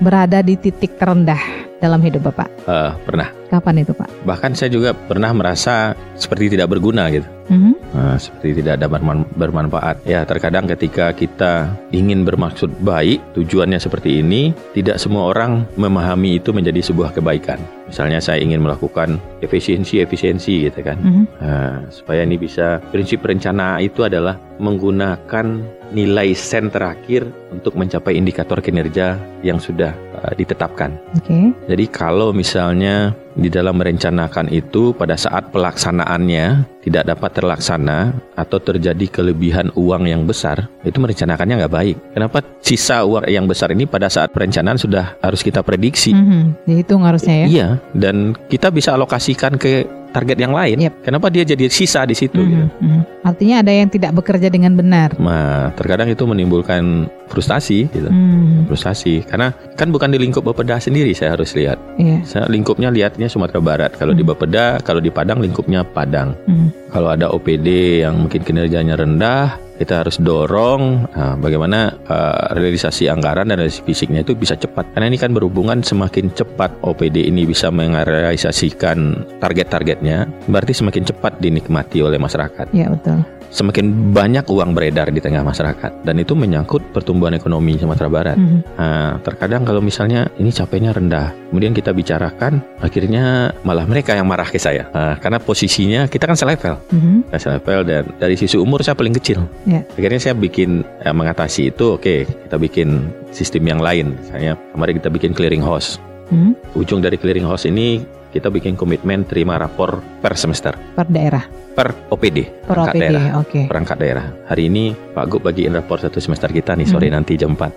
berada di titik terendah dalam hidup Bapak? Eh, pernah. Kapan itu Pak? Bahkan saya juga pernah merasa seperti tidak berguna gitu. Mhm. Nah, seperti tidak ada berman- bermanfaat. Ya, terkadang ketika kita ingin bermaksud baik, tujuannya seperti ini, tidak semua orang memahami itu menjadi sebuah kebaikan. Misalnya saya ingin melakukan efisiensi-efisiensi gitu kan. Mhm. Nah, supaya ini bisa prinsip rencana itu adalah menggunakan nilai sen terakhir untuk mencapai indikator kinerja yang sudah uh, ditetapkan. Oke. Jadi kalau misalnya di dalam merencanakan itu pada saat pelaksanaannya tidak dapat terlaksana atau terjadi kelebihan uang yang besar, itu merencanakannya nggak baik. Kenapa sisa uang yang besar ini pada saat perencanaan sudah harus kita prediksi? Mhm. Dihitung harusnya ya. Iya, dan kita bisa alokasikan ke target yang lain. Yep. Kenapa dia jadi sisa di situ? Mhm, gitu? mhm. Artinya ada yang tidak bekerja dengan benar. Nah, terkadang itu menimbulkan frustasi, gitu. Hmm, Frustasi, karena kan bukan di lingkup Bapeda sendiri saya harus lihat. iya. Saya lingkupnya lihatnya Sumatera Barat. Kalau di Hmm. Bapeda, kalau di Padang lingkupnya Padang. Hmm. Kalau ada OPD yang mungkin kinerjanya rendah, kita harus dorong nah, bagaimana uh, realisasi anggaran dan realisasi fisiknya itu bisa cepat. Karena ini kan berhubungan semakin cepat OPD ini bisa merealisasikan target-targetnya, berarti semakin cepat dinikmati oleh masyarakat. Ya betul. Semakin banyak uang beredar di tengah masyarakat dan itu menyangkut pertumbuhan ekonomi Sumatera Barat. Mhm. Nah, terkadang kalau misalnya ini capeknya rendah, kemudian kita bicarakan, akhirnya malah mereka yang marah ke saya. Nah, karena posisinya kita kan selevel, Mhm. Kita selevel dan dari sisi umur saya paling kecil. Ya. Akhirnya saya bikin eh, mengatasi itu, oke, kita bikin sistem yang lain. Misalnya kemarin kita bikin clearing house. Mhm. Ujung dari clearing house ini kita bikin komitmen terima rapor per semester, Per daerah. per OPD, Per perangkat OPD. daerah. Oke. Perangkat daerah. Hari ini Pak Gub bagiin rapor satu semester kita nih sore nanti jam 4.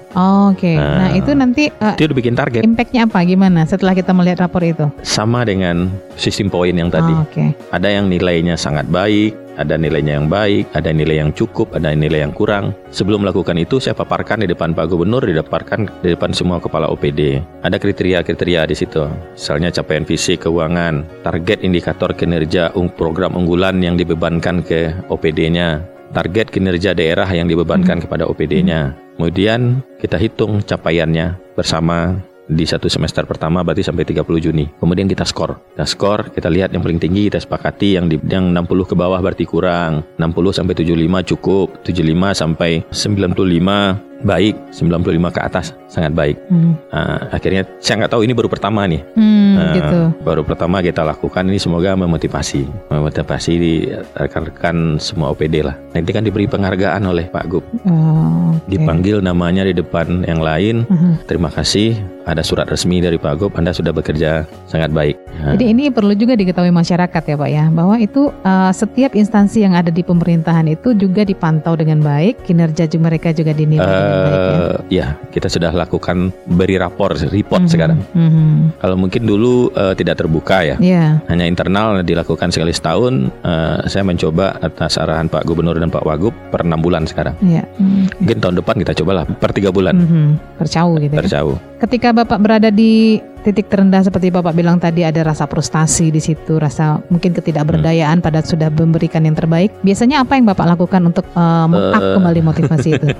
Oke. Nah, Nah. itu nanti eh, Dia udah bikin target impactnya apa? Gimana setelah kita melihat rapor itu? sama dengan sistem poin yang tadi. Oh, Oke. Ada yang nilainya sangat baik, ada nilainya yang baik, ada nilai yang cukup, ada nilai yang kurang. Sebelum melakukan itu saya paparkan di depan Pak Gubernur, di depan di depan semua kepala OPD. Ada kriteria-kriteria di situ. Misalnya capaian visi keuangan, target indikator kinerja program unggulan yang dibebankan ke OPD-nya, target kinerja daerah yang dibebankan kepada OPD-nya. Kemudian kita hitung capaiannya bersama di satu semester pertama berarti sampai 30 Juni. Kemudian kita skor. Kita skor, kita lihat yang paling tinggi kita sepakati yang di yang 60 ke bawah berarti kurang. 60 sampai 75 cukup, 75 sampai 95 baik, 95 ke atas sangat baik. Hmm. Nah, akhirnya saya nggak tahu ini baru pertama nih. Hmm, Nah, gitu. Baru pertama kita lakukan ini semoga memotivasi, memotivasi di rekan-rekan semua OPD lah. Nanti kan diberi penghargaan oleh Pak Gub, Oh, oke. dipanggil namanya di depan yang lain. Mhm. Terima kasih, ada surat resmi dari Pak Gub, Anda sudah bekerja sangat baik. Nah, Jadi ini perlu juga diketahui masyarakat ya Pak ya, bahwa itu eh, setiap instansi yang ada di pemerintahan itu juga dipantau dengan baik, kinerja mereka juga dinilai dengan baik ya. eh, ya, kita sudah lakukan beri rapor, report Mhm, sekarang. mhm. Kalau mungkin dulu eh, tidak terbuka ya, Iya. hanya internal dilakukan sekali setahun. Eh, saya mencoba atas arahan Pak Gubernur dan Pak Wagub per enam bulan sekarang. Iya. Hmm, oke. Mungkin tahun depan kita cobalah per tiga bulan Mhm. Percau gitu ya. terjauh. Ketika Bapak berada di titik terendah seperti Bapak bilang tadi ada rasa frustasi di situ, rasa mungkin ketidakberdayaan pada sudah memberikan yang terbaik. Biasanya apa yang Bapak lakukan untuk eh, meng-up Eh. kembali motivasi itu?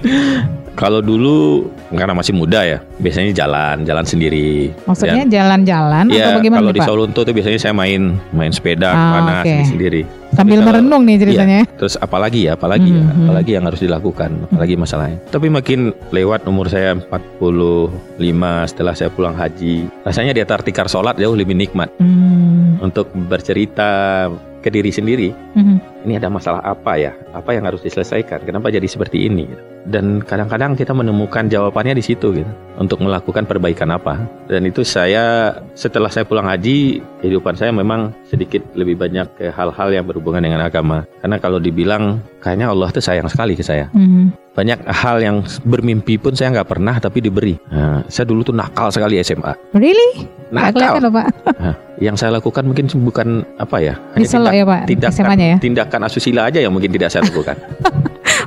Kalau dulu karena masih muda ya, biasanya jalan, jalan sendiri. Maksudnya jalan-jalan Dan, atau ya, bagaimana kalau nih, di Pak? Solunto tuh biasanya saya main main sepeda Ah, ke mana oke. sendiri. Sambil Kalau- merenung nih ceritanya. Terus apalagi ya, apalagi ya, Mhm. apalagi yang harus dilakukan, apalagi masalahnya. Tapi makin lewat umur saya 45 setelah saya pulang haji, rasanya di atas tikar sholat jauh lebih nikmat Hmm. untuk bercerita ke diri sendiri. Mhm. Ini ada masalah apa ya? Apa yang harus diselesaikan? Kenapa jadi seperti ini? Dan kadang-kadang kita menemukan jawabannya di situ gitu. Untuk melakukan perbaikan apa? Dan itu saya setelah saya pulang haji, kehidupan saya memang sedikit lebih banyak ke hal-hal yang berhubungan dengan agama. Karena kalau dibilang kayaknya Allah tuh sayang sekali ke saya. Mhm. Banyak hal yang bermimpi pun saya nggak pernah tapi diberi. Nah, saya dulu tuh nakal sekali SMA. Really? Nakal. loh Pak. Nah, yang saya lakukan mungkin bukan apa ya? hanya tindak- ya Pak, tindakan, ya? tindakan asusila aja yang mungkin tidak saya lakukan.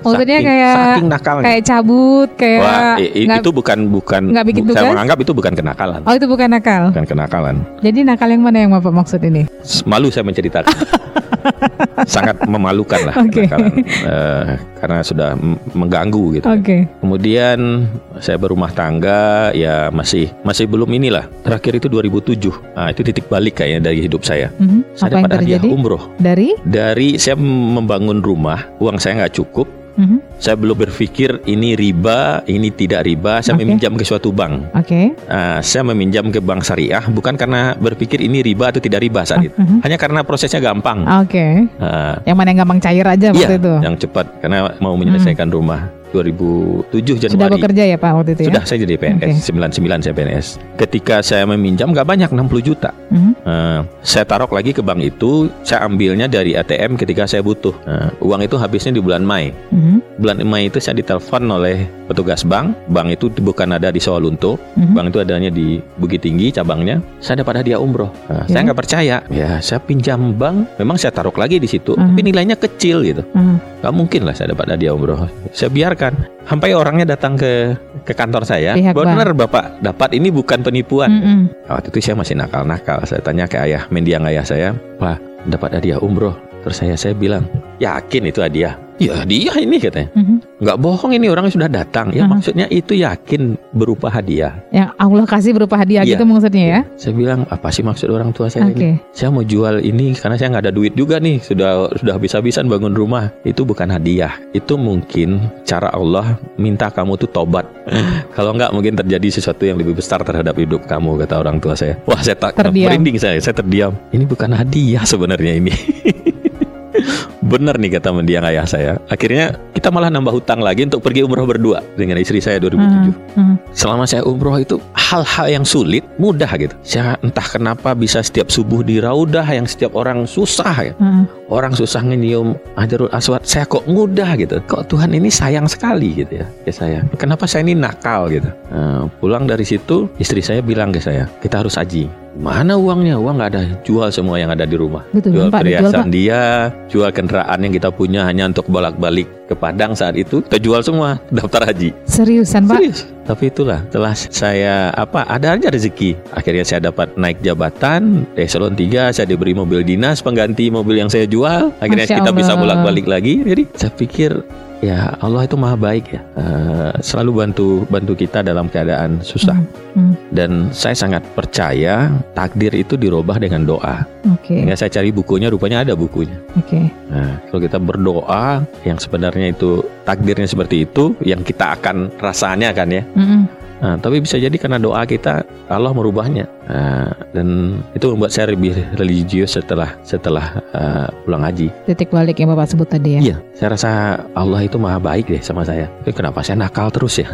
Maksudnya Saking- kayak saking nakalnya. kayak cabut, kayak Wah, i- nggak- itu bukan bukan nggak bikin saya menganggap itu bukan kenakalan. Oh itu bukan nakal. Bukan kenakalan. Jadi nakal yang mana yang bapak maksud ini? Malu saya menceritakan. Sangat memalukan lah Oke. kenakalan. Eh, karena sudah mengganggu gitu. Oke. Kemudian saya berumah tangga ya masih masih belum inilah. Terakhir itu 2007. Nah, itu titik balik kayaknya dari hidup saya. Mhm. Saya Apa yang dapat hadiah umroh. Dari? Dari saya membangun rumah, uang saya nggak cukup. Mhm. Saya belum berpikir ini riba, ini tidak riba. Saya Oke. meminjam ke suatu bank. Oke. Ah, saya meminjam ke bank syariah bukan karena berpikir ini riba atau tidak riba saat itu. Mhm. Hanya karena prosesnya gampang. Oke. Ah, Yang mana yang gampang cair aja iya, waktu itu? yang cepat karena mau menyelesaikan rumah 2007 Sudah Januari. bekerja ya Pak waktu itu ya? Sudah saya jadi PNS 99 saya PNS. Ketika saya meminjam nggak banyak 60 juta. Mhm. Eh, saya taruh lagi ke bank itu, saya ambilnya dari ATM ketika saya butuh. Eh, uang itu habisnya di bulan Mei. Mhm. Bulan Mei itu saya ditelepon oleh petugas bank. Bank itu bukan ada di Sawalunto, Mhm. bank itu adanya di Bukit Tinggi cabangnya. Saya dapat hadiah umroh. Nah, Oke. Saya nggak percaya. Ya, saya pinjam bank. Memang saya taruh lagi di situ, Mhm. tapi nilainya kecil gitu. Mhm. Gak mungkin lah saya dapat hadiah umroh. Saya biarkan. Sampai orangnya datang ke ke kantor saya. Pihak. Benar bapak dapat ini bukan penipuan. Mhm. Waktu itu saya masih nakal-nakal. Saya tanya ke ayah, mendiang ayah saya, Pak, dapat hadiah umroh. Terus saya saya bilang, yakin itu hadiah? Ya dia ini katanya. Mhm. Nggak bohong ini orang sudah datang. Ya Aha. maksudnya itu yakin berupa hadiah. Yang Allah kasih berupa hadiah Iya. gitu maksudnya ya? Saya bilang apa sih maksud orang tua saya Oke. ini? Saya mau jual ini karena saya nggak ada duit juga nih. Sudah sudah habis-habisan bangun rumah. Itu bukan hadiah. Itu mungkin cara Allah minta kamu tuh tobat. Kalau nggak mungkin terjadi sesuatu yang lebih besar terhadap hidup kamu kata orang tua saya. Wah saya tak Terdiam. merinding saya. Saya terdiam. Ini bukan hadiah sebenarnya ini. Bener nih kata mendiang ayah saya. Akhirnya kita malah nambah hutang lagi untuk pergi umroh berdua dengan istri saya 2007 Mhm. selama saya umroh itu hal-hal yang sulit mudah gitu. Saya entah kenapa bisa setiap subuh di raudah yang setiap orang susah ya. Mhm. Orang susah nyium Hajarul Aswad, saya kok mudah gitu. Kok Tuhan ini sayang sekali gitu ya ke saya. Kenapa saya ini nakal gitu. Nah, pulang dari situ istri saya bilang ke saya, kita harus haji. Mana uangnya? Uang nggak ada. Jual semua yang ada di rumah. Betul, jual Pak, perhiasan Pak. dia, jual kendaraan yang kita punya hanya untuk bolak-balik ke Padang saat itu. Kita jual semua daftar haji. Seriusan Pak? Serius. Tapi itulah setelah saya apa ada aja rezeki. Akhirnya saya dapat naik jabatan eselon 3, saya diberi mobil dinas pengganti mobil yang saya jual. Akhirnya Masya kita bisa Allah. bolak-balik lagi. Jadi saya pikir ya Allah itu maha baik ya. Eh, selalu bantu bantu kita dalam keadaan susah. Mhm. Dan saya sangat percaya takdir itu dirubah dengan doa. Oke. Sehingga saya cari bukunya rupanya ada bukunya. Oke. Nah, kalau kita berdoa yang sebenarnya itu takdirnya seperti itu, yang kita akan rasanya kan ya. Mhm. Nah, tapi bisa jadi karena doa kita Allah merubahnya. Nah, dan itu membuat saya lebih religius setelah setelah uh, pulang haji. Titik balik yang Bapak sebut tadi ya? Iya, saya rasa Allah itu maha baik deh sama saya. Tapi kenapa saya nakal terus ya?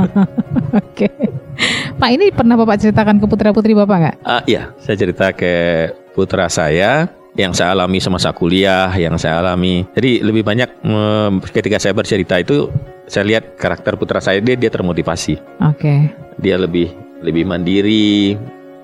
Oke. Pak ini pernah Bapak ceritakan ke putra putri Bapak nggak? Ah, iya, saya cerita ke putra saya yang saya alami semasa kuliah, yang saya alami. Jadi lebih banyak ketika saya bercerita itu saya lihat karakter putra saya dia dia termotivasi. Oke. dia lebih lebih mandiri.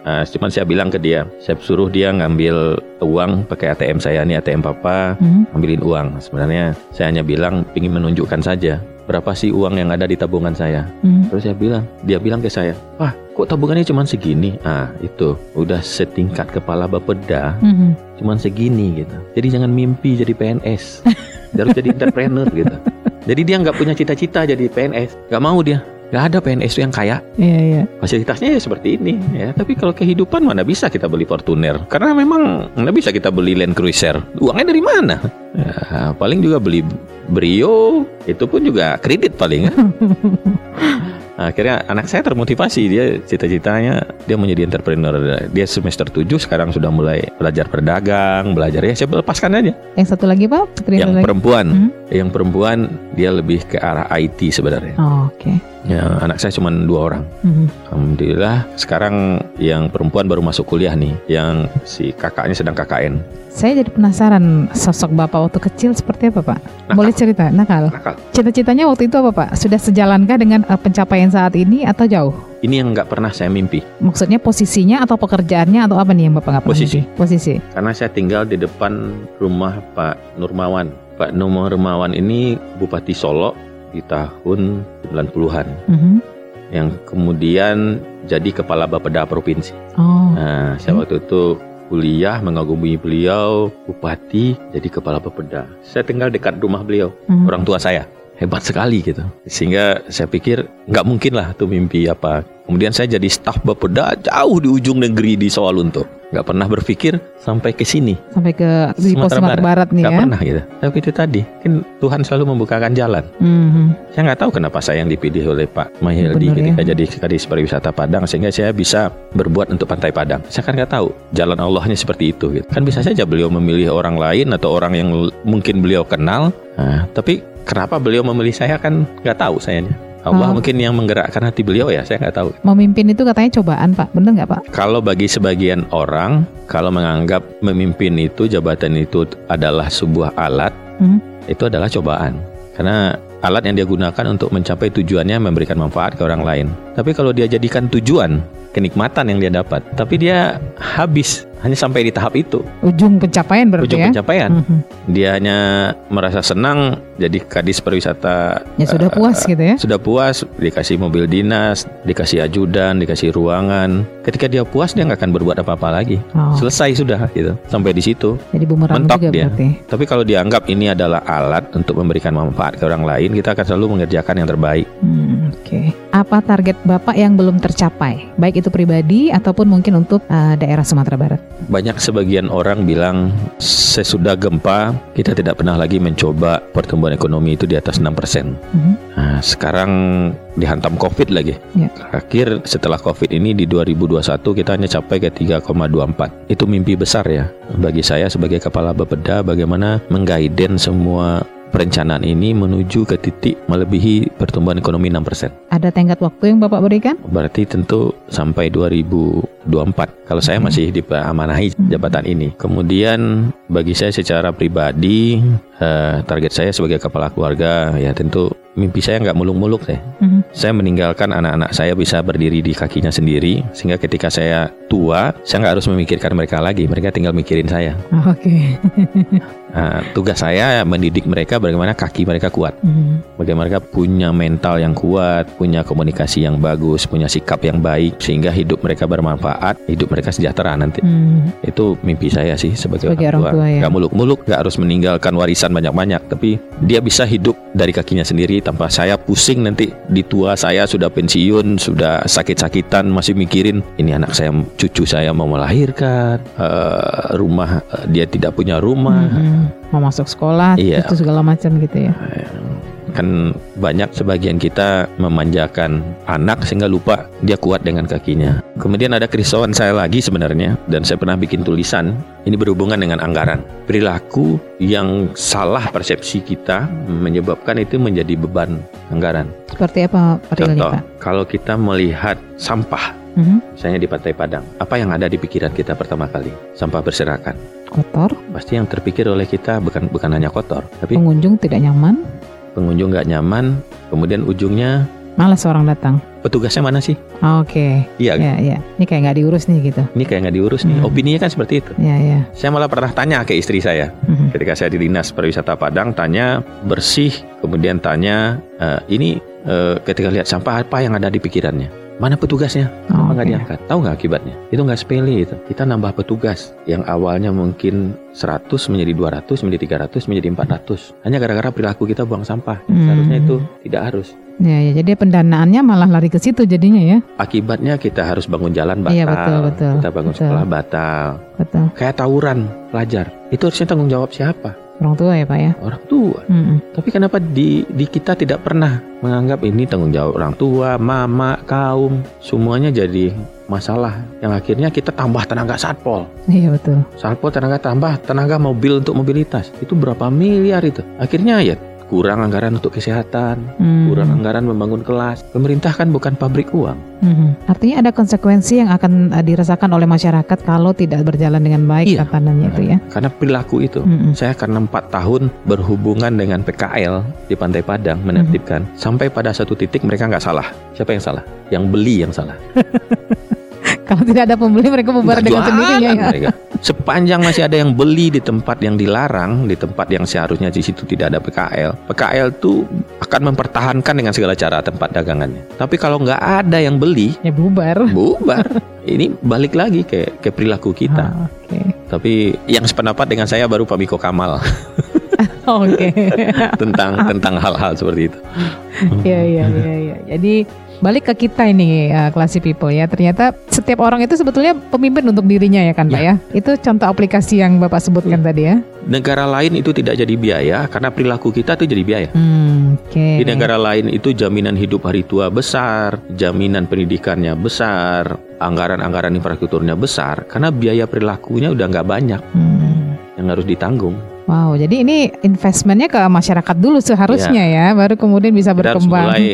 Nah, cuman saya bilang ke dia, saya suruh dia ngambil uang pakai ATM saya nih ATM papa, Mhm. ambilin uang. Sebenarnya saya hanya bilang ingin menunjukkan saja berapa sih uang yang ada di tabungan saya. Mhm. Terus saya bilang, dia bilang ke saya, "Wah, kok tabungannya cuma segini?" Ah, itu udah setingkat kepala Bapeda, Mhm. cuman segini gitu. Jadi jangan mimpi jadi PNS. Harus jadi entrepreneur gitu. Jadi dia nggak punya cita-cita jadi PNS, nggak mau dia. Nggak ada PNS yang kaya Iya iya. fasilitasnya ya seperti ini ya tapi kalau kehidupan mana bisa kita beli Fortuner karena memang nggak bisa kita beli Land Cruiser uangnya dari mana ya, paling juga beli Brio itu pun juga kredit paling ya. akhirnya anak saya termotivasi dia cita-citanya dia menjadi entrepreneur dia semester 7 sekarang sudah mulai belajar berdagang belajar ya saya lepaskan aja Yang satu lagi Pak? Yang lagi? perempuan Hmm. yang perempuan dia lebih ke arah IT sebenarnya Oh, Oke. Ya, anak saya cuma dua orang Mhm. Alhamdulillah sekarang yang perempuan baru masuk kuliah nih Yang si kakaknya sedang KKN Saya jadi penasaran sosok Bapak waktu kecil seperti apa Pak? Nakal. Boleh cerita? Nakal. Nakal Cita-citanya waktu itu apa Pak? Sudah sejalankah dengan eh, pencapaian saat ini atau jauh? Ini yang nggak pernah saya mimpi Maksudnya posisinya atau pekerjaannya atau apa nih yang Bapak nggak pernah Posisi. mimpi? Posisi. Karena saya tinggal di depan rumah Pak Nurmawan Pak Nomo Remawan ini Bupati Solo di tahun 90-an Mhm. yang kemudian jadi kepala Bapeda Provinsi. Oh. Nah, saya waktu itu kuliah mengagumi beliau, bupati, jadi kepala Bapeda. Saya tinggal dekat rumah beliau, Mhm. orang tua saya. Hebat sekali gitu. Sehingga saya pikir nggak mungkin lah tuh mimpi apa. Kemudian saya jadi staf Bapeda jauh di ujung negeri di Sawalunto. Nggak pernah berpikir sampai ke sini. Sampai ke Sumatera Sumatera Barat, nih Nggak ya. pernah gitu. Tapi itu tadi, kan Tuhan selalu membukakan jalan. Mhm. Saya nggak tahu kenapa saya yang dipilih oleh Pak Mahyildi ketika ya. jadi kadis pariwisata Padang sehingga saya bisa berbuat untuk Pantai Padang. Saya kan nggak tahu jalan Allahnya seperti itu. Gitu. Kan bisa saja beliau memilih orang lain atau orang yang mungkin beliau kenal. Nah, tapi kenapa beliau memilih saya kan nggak tahu sayanya. Allah mungkin yang menggerakkan hati beliau ya, saya nggak tahu. Memimpin itu katanya cobaan, Pak. Bener nggak, Pak? Kalau bagi sebagian orang, kalau menganggap memimpin itu jabatan itu adalah sebuah alat, Hmm. itu adalah cobaan. Karena alat yang dia gunakan untuk mencapai tujuannya memberikan manfaat ke orang lain. Tapi kalau dia jadikan tujuan kenikmatan yang dia dapat, tapi dia habis hanya sampai di tahap itu, Ujung pencapaian berarti ujung ya. pencapaian. Mhm. Dia hanya merasa senang jadi kadis pariwisata Ya sudah eh, puas gitu ya. sudah puas dikasih mobil dinas, dikasih ajudan, dikasih ruangan. Ketika dia puas dia nggak akan berbuat apa-apa lagi. Oh, Selesai sudah gitu. Sampai di situ. jadi bumerang mentok juga dia. berarti. Tapi kalau dianggap ini adalah alat untuk memberikan manfaat ke orang lain, kita akan selalu mengerjakan yang terbaik. Hmm, Oke. Apa target Bapak yang belum tercapai? Baik itu pribadi ataupun mungkin untuk eh, daerah Sumatera Barat. Banyak sebagian orang bilang sesudah gempa kita tidak pernah lagi mencoba pertumbuhan ekonomi itu di atas 6%. Mhm. Nah, sekarang dihantam Covid lagi. Ya. Terakhir setelah Covid ini di 2021 kita hanya capai ke 3,24. Itu mimpi besar ya bagi saya sebagai kepala Bapeda bagaimana menggaiden semua perencanaan ini menuju ke titik melebihi pertumbuhan ekonomi 6%. Ada tenggat waktu yang Bapak berikan? Berarti tentu sampai 2024 kalau saya Hmm. masih diamanahi jabatan ini. Kemudian bagi saya secara pribadi eh, target saya sebagai kepala keluarga ya tentu mimpi saya nggak muluk-muluk deh. Mhm. Saya meninggalkan anak-anak saya bisa berdiri di kakinya sendiri sehingga ketika saya tua saya nggak harus memikirkan mereka lagi. Mereka tinggal mikirin saya. Oke. Nah, tugas saya mendidik mereka bagaimana kaki mereka kuat. Mhm. Bagaimana mereka punya mental yang kuat, punya komunikasi yang bagus, punya sikap yang baik, sehingga hidup mereka bermanfaat, hidup mereka sejahtera nanti. Hmm. Itu mimpi saya sih sebagai, Sebagai orang tua, ya. Gak muluk-muluk, gak harus meninggalkan warisan banyak-banyak, tapi dia bisa hidup dari kakinya sendiri tanpa saya pusing nanti di tua saya sudah pensiun, sudah sakit-sakitan, masih mikirin ini anak saya, cucu saya mau melahirkan, eh, rumah eh, dia tidak punya rumah. Mhm. Mau masuk sekolah, Iya. itu segala macam gitu ya. kan banyak sebagian kita memanjakan anak sehingga lupa dia kuat dengan kakinya. Kemudian ada kerisauan saya lagi sebenarnya dan saya pernah bikin tulisan ini berhubungan dengan anggaran. Perilaku yang salah persepsi kita menyebabkan itu menjadi beban anggaran. Seperti apa Rilly, Contoh, kalau kita melihat sampah Mhm. misalnya di Pantai Padang, apa yang ada di pikiran kita pertama kali? Sampah berserakan. Kotor, Pasti yang terpikir oleh kita bukan bukan hanya kotor, tapi pengunjung tidak nyaman, pengunjung nggak nyaman, kemudian ujungnya malas orang datang. petugasnya mana sih? Oke. Iya, Ya, ya. Ini kayak nggak diurus nih gitu. ini kayak nggak diurus nih. Hmm. Opininya kan seperti itu. Ya, ya. Saya malah pernah tanya ke istri saya Mhm. ketika saya di dinas pariwisata Padang, tanya bersih, kemudian tanya "Eh, ini eh, ketika lihat sampah apa yang ada di pikirannya? Mana petugasnya? Oh, nggak oke. diangkat? Tahu nggak akibatnya? Itu nggak sepele itu. Kita nambah petugas yang awalnya mungkin 100 menjadi 200, menjadi 300, menjadi 400. Hanya gara-gara perilaku kita buang sampah. Hmm. Seharusnya itu tidak harus. Ya, ya. Jadi pendanaannya malah lari ke situ jadinya ya. Akibatnya kita harus bangun jalan batal. Iya, betul, betul, Kita bangun betul. sekolah batal. Betul. Kayak tawuran pelajar. Itu harusnya tanggung jawab siapa? Orang tua ya, Pak ya. Orang tua. Mhm. Tapi kenapa di di kita tidak pernah menganggap ini tanggung jawab orang tua, mama, kaum, semuanya jadi masalah yang akhirnya kita tambah tenaga satpol. Iya, betul. Satpol tenaga tambah tenaga mobil untuk mobilitas. Itu berapa miliar itu? Akhirnya ya kurang anggaran untuk kesehatan, Hmm. kurang anggaran membangun kelas. Pemerintah kan bukan pabrik uang. Mhm. Artinya ada konsekuensi yang akan eh, dirasakan oleh masyarakat kalau tidak berjalan dengan baik Iya. itu ya. Karena perilaku itu. Mhm. Saya karena empat tahun berhubungan dengan PKL di Pantai Padang menertibkan sampai pada satu titik mereka nggak salah. Siapa yang salah? Yang beli yang salah. Kalau tidak ada pembeli mereka bubar dengan sendirinya ya. mereka. Sepanjang masih ada yang beli di tempat yang dilarang, di tempat yang seharusnya di situ tidak ada PKL, PKL tuh akan mempertahankan dengan segala cara tempat dagangannya. Tapi kalau nggak ada yang beli, Ya bubar. bubar. Ini balik lagi ke ke perilaku kita. Ah, Oke. Tapi yang sependapat dengan saya baru Pak Miko Kamal Oke. tentang tentang hal-hal seperti itu. Iya iya iya iya. Jadi balik ke kita ini uh, classy people ya. Ternyata setiap orang itu sebetulnya pemimpin untuk dirinya ya kan Pak ya. Itu contoh aplikasi yang Bapak sebutkan tadi ya. Negara lain itu tidak jadi biaya karena perilaku kita tuh jadi biaya. Hmm, oke. Di negara lain itu jaminan hidup hari tua besar, jaminan pendidikannya besar, anggaran-anggaran infrastrukturnya besar, karena biaya perilakunya udah nggak banyak Hmm. yang harus ditanggung. Wow, jadi ini investmentnya ke masyarakat dulu seharusnya ya, baru kemudian bisa Kita harus berkembang. mulai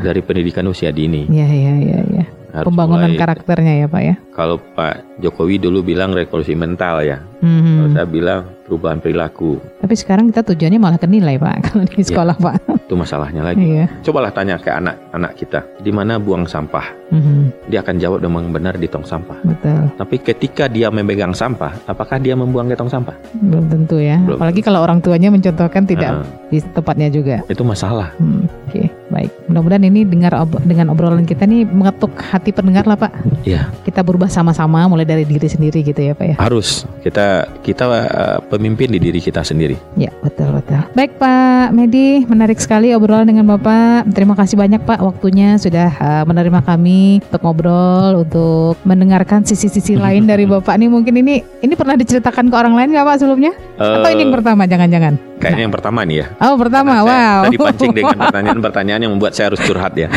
dari pendidikan usia dini. Iya iya iya iya. Harus Pembangunan mulai- karakternya ya Pak ya. Kalau Pak Jokowi dulu bilang revolusi mental ya, Mhm. kalau saya bilang perubahan perilaku. Tapi sekarang kita tujuannya malah ke nilai Pak kalau di sekolah Pak. Itu masalahnya lagi. Iya. Cobalah tanya ke anak-anak kita, di mana buang sampah? Mhm, Dia akan jawab dengan benar di tong sampah. Betul. Tapi ketika dia memegang sampah, apakah dia membuang ke tong sampah? Belum tentu ya. Belum Apalagi kalau orang tuanya mencontohkan tidak Nah, di tempatnya juga. itu masalah. Hmm, Oke, baik. Mudah-mudahan ini dengar ob- dengan obrolan kita nih mengetuk hati pendengar lah Pak. Iya. Kita berubah sama-sama mulai dari diri sendiri gitu ya Pak ya. Harus kita kita uh, pemimpin di diri kita sendiri. Ya betul betul. Baik Pak Medi, menarik sekali obrolan dengan Bapak. Terima kasih banyak Pak waktunya sudah uh, menerima kami untuk ngobrol, untuk mendengarkan sisi-sisi lain dari Bapak nih. Mungkin ini ini pernah diceritakan ke orang lain nggak Pak sebelumnya? Atau ini yang Eh, pertama? Jangan-jangan. kayaknya yang pertama nih ya. Oh pertama, Karena saya wow. Tadi pancing dengan pertanyaan-pertanyaan yang membuat saya harus curhat ya.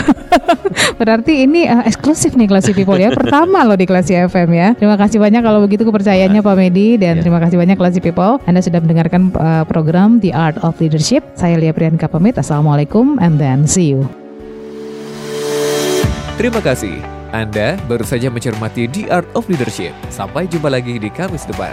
Berarti ini uh, eksklusif nih Classy People ya. Pertama loh di Classy FM ya. Terima kasih banyak kalau begitu kepercayaannya Pak Medi dan Ya. terima kasih banyak Classy People. Anda sudah mendengarkan uh, program The Art of Leadership. Saya Lia Priyanka pamit. Assalamualaikum and then see you. Terima kasih. Anda baru saja mencermati The Art of Leadership. Sampai jumpa lagi di Kamis depan.